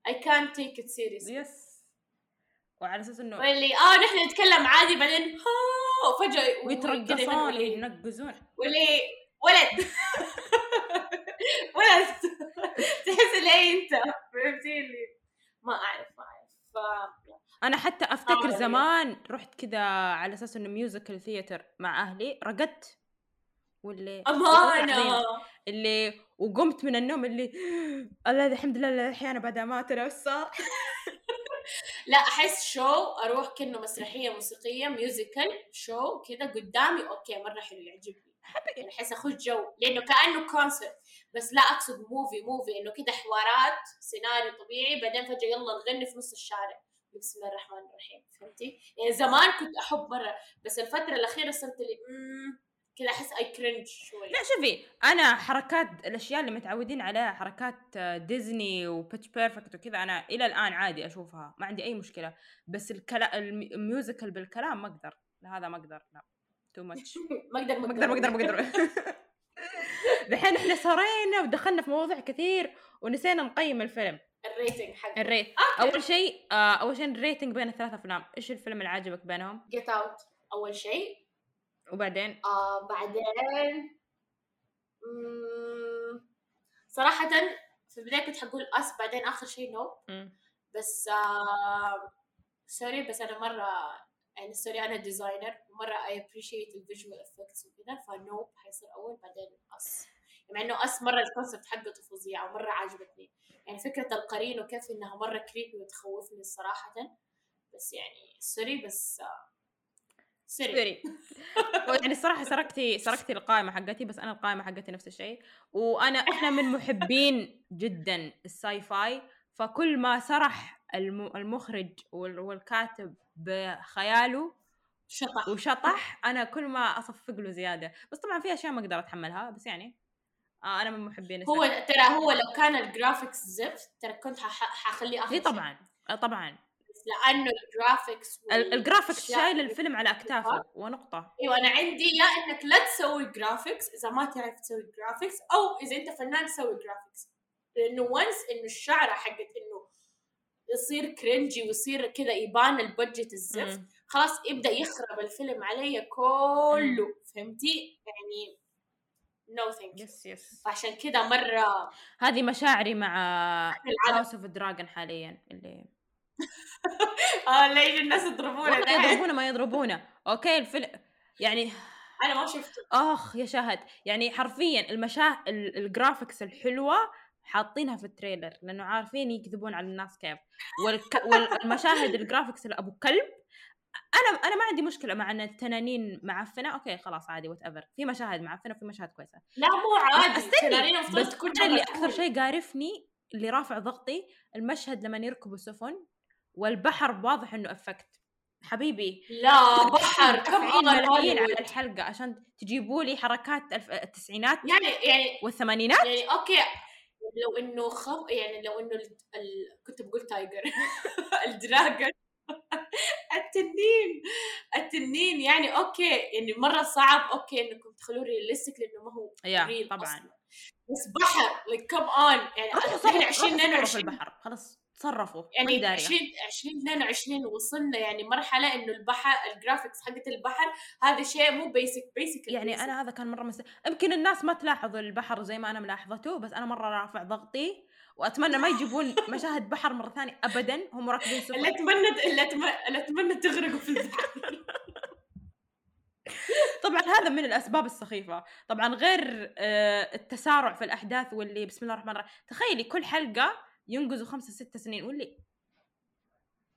Speaker 1: I can't take it seriously.
Speaker 2: yes وعلى أساس إنه
Speaker 1: واللي آه نحن نتكلم عادي بعدين كذا
Speaker 2: ويترقصون
Speaker 1: واللي
Speaker 2: وينقزون
Speaker 1: واللي ولد. ولد. تحس اللي أنت؟ فهمتي اللي ما أعرف ما أعرف. ف
Speaker 2: أنا حتى أفتكر
Speaker 1: آه،
Speaker 2: زمان رحت كذا على أساس إنه musical theater مع أهلي رقدت. واللي
Speaker 1: امانه
Speaker 2: اللي وقمت من النوم اللي الله الحمد لله الحين بعد ما صار
Speaker 1: لا أحس show أروح كأنه مسرحية موسيقية musical show كذا قدامي okay مرة حلو يعجبني. يعني أحس أخش جو لأنه كأنه concert بس لا أقصد movie movie إنه كذا حوارات سيناريو طبيعي بعدين فجأة يلا نغني في نص الشارع. بسم الله الرحمن الرحيم فهمتي؟ يعني زمان كنت أحب مرة بس الفترة الأخيرة صرت لي كذا أحس اي cringe شوي.
Speaker 2: لا شوفي أنا حركات الأشياء اللي متعودين عليها حركات ديزني و Pitch Perfect وكذا أنا إلى الآن عادي أشوفها ما عندي أي مشكلة. بس الكلا... الم- ال musical بالكلام ما أقدر هذا ما أقدر لا too much
Speaker 1: ما أقدر
Speaker 2: ما أقدر ما أقدر ما أقدر. دحين إحنا صارينا ودخلنا في مواضيع كثير ونسينا نقيم الفيلم.
Speaker 1: ال rating حق
Speaker 2: ال rate أول شيء آه أول شيء ال rating بين الثلاث أفلام. إيش الفيلم اللي عجبك بينهم؟
Speaker 1: Get Out أول شيء.
Speaker 2: وبعدين؟
Speaker 1: آه بعدين مم، صراحة في البداية كنت حقول Us بعدين آخر شيء
Speaker 2: Nope.
Speaker 1: بس آه sorry بس أنا مرة يعني sorry أنا designer ومرة I appreciate ال visual effects وكذا ف Nope حيصير أول بعدين Us مع إنه Us مرة ال concept حقته فظيعة ومرة عجبتني. يعني فكرة القرين وكيف إنها مرة creepy وتخوفني صراحة. بس يعني sorry بس
Speaker 2: sorry يعني الصراحه سرقتي سرقتي القائمة حقتي بس أنا القائمة حقتي نفس الشيء. وأنا إحنا من محبين جدا ال sci-fi فكل ما سرح الم- المخرج وال- والكاتب بخياله
Speaker 1: شطح.
Speaker 2: وشطح أنا كل ما أصفق له زيادة. بس طبعا في أشياء ما أقدر أتحملها بس يعني آه أنا من محبين
Speaker 1: هو ترى هو لو كان ال graphics زفت ترى كنت حخليه آخر
Speaker 2: اي
Speaker 1: شيء.
Speaker 2: طبعا آه طبعا.
Speaker 1: لأنه ال graphics
Speaker 2: ال- ال
Speaker 1: graphics
Speaker 2: شايل الفيلم على. أكتافه ونقطة.
Speaker 1: أيوه أنا عندي يا إنك لا تسوي graphics إذا ما تعرف تسوي graphics أو إذا أنت فنان سوي graphics لأنه once إنه الشعرة حقت إنه يصير cringy ويصير كذا يبان ال budget
Speaker 2: الزفت.
Speaker 1: خلاص يبدأ يخرب الفيلم علي كله. فهمتي؟ يعني no thank
Speaker 2: yes yes
Speaker 1: فعشان كذا مرة
Speaker 2: هذه مشاعري مع.
Speaker 1: House
Speaker 2: of the Dragon حاليا اللي
Speaker 1: آه ليش الناس يضربونا؟
Speaker 2: يضربونا ما يضربونا. okay الفيلم يعني
Speaker 1: أنا ما شفته.
Speaker 2: آخ يا شهد يعني حرفيا المشاه ال- ال graphics الحلوة حاطينها في ال trailer لأنه عارفين يكذبون على الناس كيف. والك... والمشاهد ال graphics اللي ابو كلب. أنا أنا ما عندي مشكلة مع إن التنانين معفنة. okay خلاص عادي whatever في مشاهد معفنة وفي مشاهد كويسة.
Speaker 1: لا مو عادي. المفروض
Speaker 2: بس
Speaker 1: تكون
Speaker 2: اللي
Speaker 1: أكثر.
Speaker 2: شيء قارفني اللي رافع ضغطي المشهد لما يركبوا سفن. والبحر واضح إنه effect حبيبي
Speaker 1: لا بحر كم
Speaker 2: ملايين على الحلقة عشان تجيبوا لي حركات. التسعينات
Speaker 1: يعني يعني
Speaker 2: والثمانينات؟
Speaker 1: يعني okay. لو إنه خف يعني لو إنه ال... ال... كنت بقول tiger ال dragon التنين. التنين يعني okay. يعني مرة صعب okay إنكم تخلوه realistic لأنه ما هو
Speaker 2: طبعا.
Speaker 1: أصلاً. بس بحر like come on. يعني إحنا
Speaker 2: صرفوا
Speaker 1: 20
Speaker 2: روحوا صرفوا في
Speaker 1: 22
Speaker 2: البحر. خلاص. تصرفوا
Speaker 1: يعني
Speaker 2: يعني دارية
Speaker 1: 20 20 22 وصلنا يعني مرحلة إنه البحر ال graphics حقت البحر هذا شيء مو بيسك بيسك
Speaker 2: يعني أنا هذا كان مرة مس... يمكن الناس ما تلاحظ البحر زي ما أنا ملاحظته بس أنا مرة رافع ضغطي وأتمنى ما يجيبون مشاهد بحر مرة ثانية ابدا هم راكبين سفن.
Speaker 1: اللي اتمنى اللي أتمنى تغرقوا في البحر.
Speaker 2: طبعا هذا من الأسباب السخيفة. طبعا غير آه، التسارع في الأحداث واللي بسم الله الرحمن الرحيم تخيلي كل حلقة ينقزوا خمسة ستة سنين واللي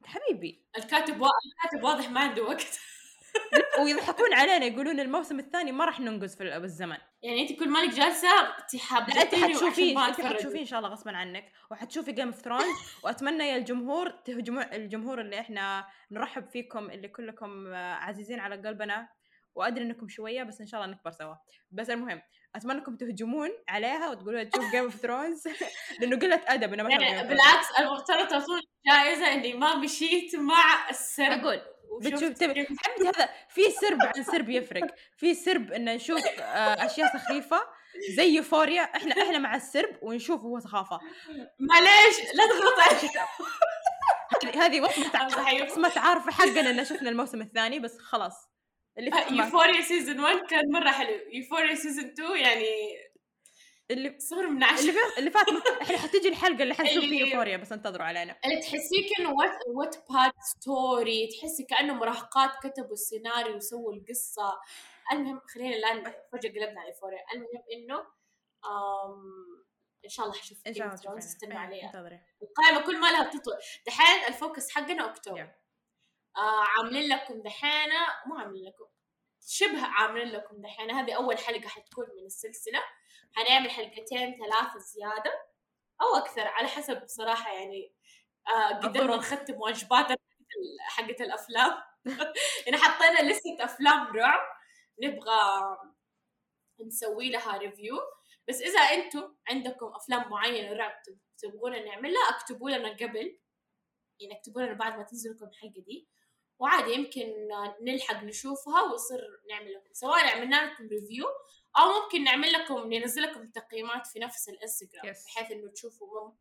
Speaker 2: حبيبي.
Speaker 1: الكاتب. الكاتب واضح ما عنده وقت.
Speaker 2: ويضحكون علينا يقولون الموسم الثاني ما راح ننقز في ال- بالزمن
Speaker 1: يعني أنت كل مالك جالسة
Speaker 2: لا
Speaker 1: أنت
Speaker 2: حتشوفين
Speaker 1: أنت
Speaker 2: حتشوفين إن شاء الله غصبا عنك وحتشوفي Game of Thrones وأتمنى يا الجمهور تهجمون الجمهور اللي إحنا نرحب فيكم اللي كلكم عزيزين على قلبنا وأدري إنكم شوية بس إن شاء الله نكبر سوا. بس المهم أتمنى أنكم تهجمون عليها وتقولوا لها تشوف Game of Thrones لأنه قلة أدب أنا ما
Speaker 1: يعني. بالعكس المفترض تعطون جائزة إني ما مشيت مع السرب. أقول
Speaker 2: بتشوف تبي هذا في سرب عن سرب يفرق. في سرب إن نشوف آه، أشياء سخيفة زي Euphoria إحنا إحنا مع السرب ونشوف هو سخافة.
Speaker 1: معليش لا تغلط
Speaker 2: هذه هذه وصمة
Speaker 1: أمزح أيوة.
Speaker 2: وصمة عار في حقنا إن شفنا الموسم الثاني بس خلاص. اللي ما-
Speaker 1: Euphoria season 1 كان مرة حلو. Euphoria season 2 يعني
Speaker 2: اللي
Speaker 1: صفر من
Speaker 2: اللي
Speaker 1: عشرة
Speaker 2: فات اللي فات إحنا حتجي الحلقة اللي حنشوف
Speaker 1: اللي-
Speaker 2: فيها Euphoria بس انتظروا علينا.
Speaker 1: اللي تحسيه كأنه Wattpad Wattpad story تحسي كأنه مراهقات كتبوا السيناريو وسووا القصة. المهم خلينا الآن فجأة قلبنا على Euphoria المهم إنه آم إن شاء الله حشوف
Speaker 2: إن شاء الله
Speaker 1: استنوا عليها. القائمة كل ما لها بتطول. دحين ال focus حقنا
Speaker 2: أكتوبر.
Speaker 1: آه عاملين لكم دحين مو عاملين لكم شبه عاملين لكم دحين هذه أول حلقة حتكون من السلسلة. حنعمل حلقتين ثلاثة زيادة أو أكثر على حسب صراحة يعني آه قدرنا. نختم واجباتنا حقت الأفلام. يعني حطينا لستة أفلام رعب. نبغى نسوي لها review بس إذا أنتم عندكم أفلام معينة رعب تب- تبغونا نعملها اكتبوا لنا قبل. يعني اكتبوا لنا بعد ما تنزل لكم الحلقة دي. وعادي يمكن نلحق نشوفها ويصير نعمل لكم سواء عملنا لكم review أو ممكن نعمل لكم ننزل لكم تقييمات في نفس الإنستغرام
Speaker 2: Yes.
Speaker 1: بحيث إنه تشوفوا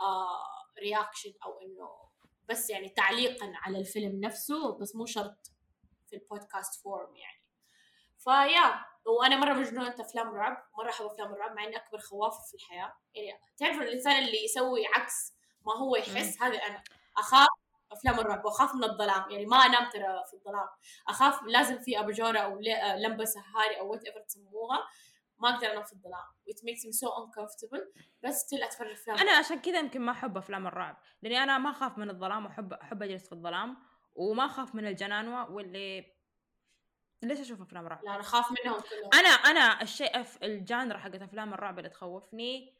Speaker 1: آه reaction أو إنه بس يعني تعليقا على الفيلم نفسه بس مو شرط في ال podcast form يعني. فيا وأنا مرة مجنونة أفلام رعب مرة أحب أفلام الرعب مع إني أكبر خوافه في الحياة. يعني تعرفوا الإنسان اللي يسوي عكس ما هو يحس؟ هذا أنا. أخاف أفلام الرعب وأخاف من الظلام. يعني ما أنام ترى في الظلام. أخاف لازم في اباجوره أو آه، لمبة سهاري أو whatever تسموها. ما أقدر أنام في الظلام. It makes me so uncomfortable. بس still أتفرج أفلام.
Speaker 2: أنا عشان كذا يمكن ما أحب أفلام الرعب. لأني أنا ما أخاف من الظلام وأحب أحب أجلس في الظلام. وما أخاف من الجنانوة واللي ليش أشوف أفلام رعب؟
Speaker 1: لا أنا أخاف منهم كلهم.
Speaker 2: أنا أنا الشيء ال genre حقت أفلام الرعب اللي تخوفني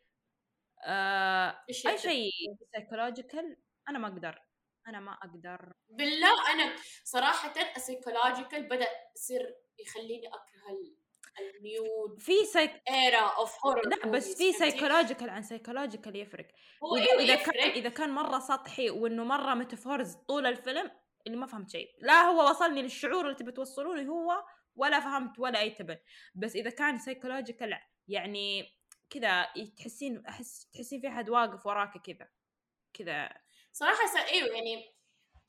Speaker 2: آه
Speaker 1: أي؟
Speaker 2: شيء psychological أنا ما أقدر. أنا ما أقدر.
Speaker 1: بالله أنا صراحة السيكولوجيكال بدأ يصير يخليني أكره ال- النيود
Speaker 2: في سايك
Speaker 1: ايرا اوف هورر
Speaker 2: لا بس في سايكولوجيكال عن سايكولوجيكال يفرق.
Speaker 1: هو
Speaker 2: وإذا,
Speaker 1: أيوه
Speaker 2: إذا كان إذا كان مرة سطحي وإنه مرة ميتافورز طول الفيلم اللي ما فهمت شيء. لا هو وصلني للشعور اللي تبي توصلوا لي هو ولا فهمت ولا أي تبن. بس إذا كان سايكولوجيكال يعني كذا تحسين احس تحسين في أحد واقف وراك كذا. كذا.
Speaker 1: صراحة. إيوه يعني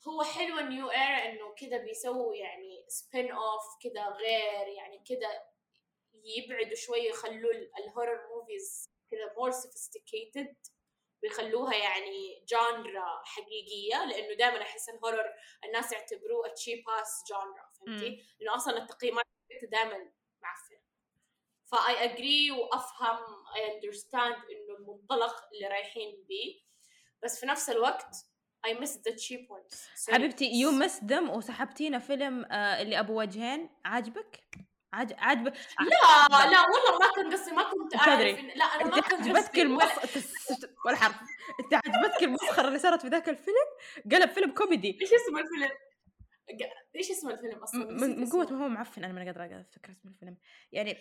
Speaker 1: هو حلو ال new era إنه كذا بيسووا يعني spin off كذا غير يعني كذا يبعدوا شوية يخلوا ال- ال horror movies كذا more sophisticated ويخلوها يعني genre حقيقية لإنه دائما أحس ال horror الناس يعتبروه cheap as genre فهمتي؟ لأنه أصلا التقييمات دائما معفنه فاي اجري وأفهم اي اندرستاند إنه المنطلق اللي رايحين بيه بس في نفس الوقت I miss the cheap ones Sorry.
Speaker 2: حبيبتي يو مس ذم وسحبتينا فيلم آه اللي أبو وجهين عاجبك؟ عاج... عاجبك
Speaker 1: لا لا والله ما كان قصدي ما كنت
Speaker 2: أعرف.
Speaker 1: إن... لا أنا ما كان
Speaker 2: عجبتك المص
Speaker 1: ولا...
Speaker 2: حرف أنت عجبتك المسخرة اللي صارت في ذاك الفيلم قلب فيلم كوميدي
Speaker 1: إيش اسم الفيلم؟ إيش اسم الفيلم أصلا؟
Speaker 2: من. قوة ما هو معفن أنا ما قادرة افتكر اسم الفيلم يعني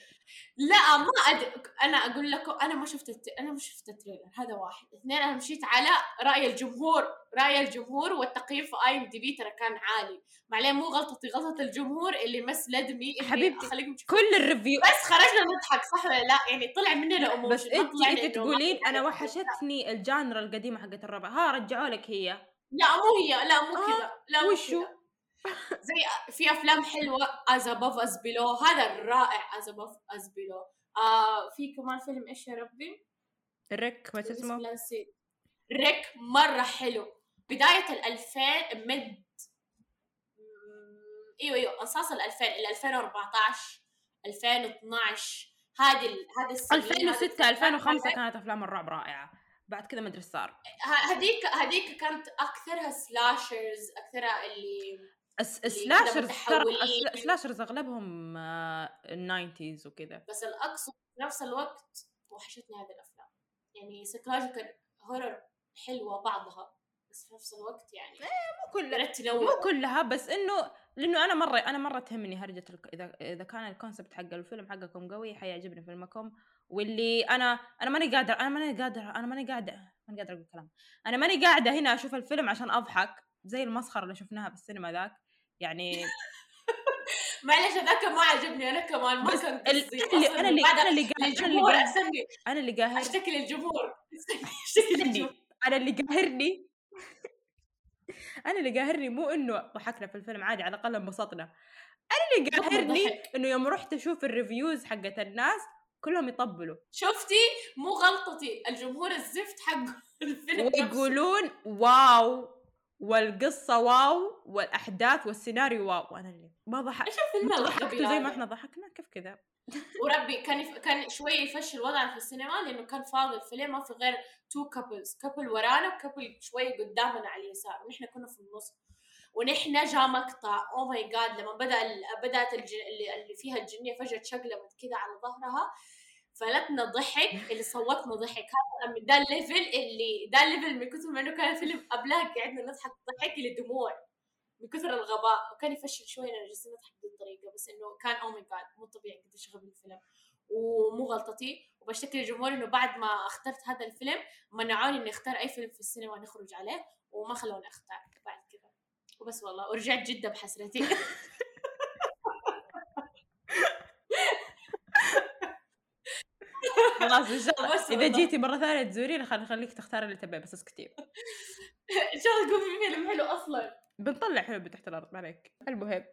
Speaker 1: لا ما أدري أنا أقول لكم أنا ما شفت الت... أنا ما شفت ال trailer هذا واحد اثنين أنا مشيت على رأي الجمهور رأي الجمهور والتقييم في IMDb ترى كان عالي معليه مو غلطتي غلطة الجمهور اللي مسندني إني
Speaker 2: حبيبتي،. كل ال review
Speaker 1: بس خرجنا نضحك صح ولا لا يعني طلع مننا امور
Speaker 2: بس أنت أنت تقولين أنا وحشتني ال genre القديمة حقت الرعب ها رجعوا لك هي
Speaker 1: لا مو هي لا مو
Speaker 2: آه،
Speaker 1: كذا لا مو
Speaker 2: وشو؟
Speaker 1: زي في أفلام حلوة از ابوف از بيلو هذا الرائع از ابوف از بيلو آه في كمان فيلم إيش يا ربي؟
Speaker 2: الريك ما
Speaker 1: اسمه ريك مرة حلو. بداية الألفين مد مم، إيوه إيوه انصاص الألفين ال 2014 2012 هذه ال- هذه
Speaker 2: 2006
Speaker 1: الفترة
Speaker 2: 2005 كانت أفلام الرعب رائعة. بعد كذا ما أدري إيش صار.
Speaker 1: هذيك هذيك كانت أكثرها slashers أكثرها اللي ال
Speaker 2: slashers
Speaker 1: ال
Speaker 2: slashers أغلبهم ال nineties وكذا
Speaker 1: بس أقصد في نفس الوقت وحشتني هذه الأفلام. يعني psychological horror حلوة بعضها بس في نفس الوقت يعني
Speaker 2: مو كل
Speaker 1: بدأت تنوع
Speaker 2: مو كلها بس إنه لإنه أنا مرة أنا مرة تهمني هرجة الك... إذا إذا كان ال concept حق الفيلم حقكم قوي حيعجبني فيلمكم. واللي أنا أنا ماني قادر أنا ماني قادر أنا ماني قاعدة ماني قادرة أقول كلام. أنا ماني قاعدة هنا أشوف الفيلم عشان أضحك. زي المسخرة اللي شفناها بالسينما ذاك يعني
Speaker 1: معلش هذاك ما عجبني أنا كمان ما كان قصدي
Speaker 2: اللي أنا اللي أنا اللي قاهر أنا اللي قاهر
Speaker 1: استني
Speaker 2: أنا اللي قاهر
Speaker 1: أشتكي للجمهور. اشتكي للجمهور.
Speaker 2: استني أنا اللي قاهرني. أنا اللي قاهرني مو إنه ضحكنا في الفيلم عادي على الأقل انبسطنا. أنا اللي قاهرني. إنه يوم رحت أشوف ال reviews حقت الناس كلهم يطبلوا.
Speaker 1: شفتي؟ مو غلطتي. الجمهور الزفت حق الفيلم.
Speaker 2: ويقولون wow. والقصة wow والأحداث والسيناريو wow. وأنا اللي ما ضحك
Speaker 1: إيش الفيلم
Speaker 2: ضحكتوا زي ما؟ إحنا ضحكنا؟ كيف كذا؟
Speaker 1: وربي كان يف... كان شوية يفشل وضعنا في السينما لأنه كان فاضي الفيلم ما في غير two couples couple ورانا و couple شوية قدامنا على اليسار. ونحن كنا في النص. ونحن جاء مقطع oh my God لما بدأ ال... بدأت الج... اللي... اللي فيها الجنية فجأة تشقلبت كذا على ظهرها. فلتنا ضحك اللي صوتنا ضحك. هذا ده ال level اللي ده ال level من كثر ما إنه كان الفيلم قبلها قعدنا نضحك ضحك لدموع من كثر الغباء. وكان يفشل شوي اننا جالسين نضحك بهذه الطريقة بس إنه كان oh my God مو طبيعي قديش غبي الفيلم. ومو غلطتي. وبشتكي للجمهور إنه بعد ما اخترت هذا الفيلم منعوني إني أختار أي فيلم في السينما نخرج عليه وما خلوني أختار بعد كذا. وبس والله ورجعت جدة بحسرتي.
Speaker 2: خلاص إن شاء الله.
Speaker 1: والله.
Speaker 2: جيتي مرة ثانية تزورينا خل نخليك تختار اللي تبيه بس اسكتي.
Speaker 1: إن شاء الله يكون في فيلم حلو أصلا.
Speaker 2: بنطلع حلو تحت الأرض ما عليك. المهم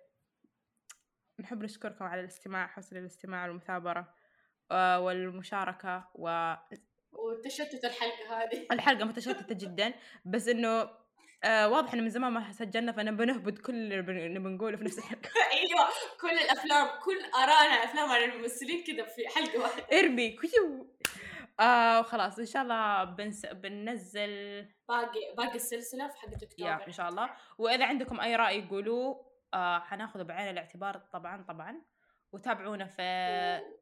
Speaker 2: نحب نشكركم على الاستماع حسن الاستماع والمثابرة آه، والمشاركة والحلقة
Speaker 1: وتشتت الحلقة هذه.
Speaker 2: متشتتة جدا بس إنه آه واضح إنه من زمان ما سجلنا فنبى نهبط كل اللي بن- اللي بنقوله في نفس الحلقة.
Speaker 1: أيوه كل الأفلام كل آرائنا أفلام عن الممثلين كذا في حلقة واحدة.
Speaker 2: إرمي كيو. آه خلاص إن شاء الله بنس... بننزل.
Speaker 1: باقي باقي السلسلة في حقت
Speaker 2: يا
Speaker 1: اكتوبر
Speaker 2: إن شاء الله. وإذا عندكم أي رأي قولوه آه حناخذه بعين الاعتبار طبعا طبعا. وتابعونا في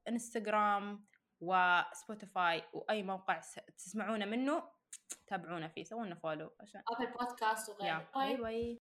Speaker 2: انستغرام وسبوتيفاي وأي موقع تسمعونا منه. تابعونا فيه سووا لنا follow عشان
Speaker 1: ابل بودكاست وغيره.
Speaker 2: باي باي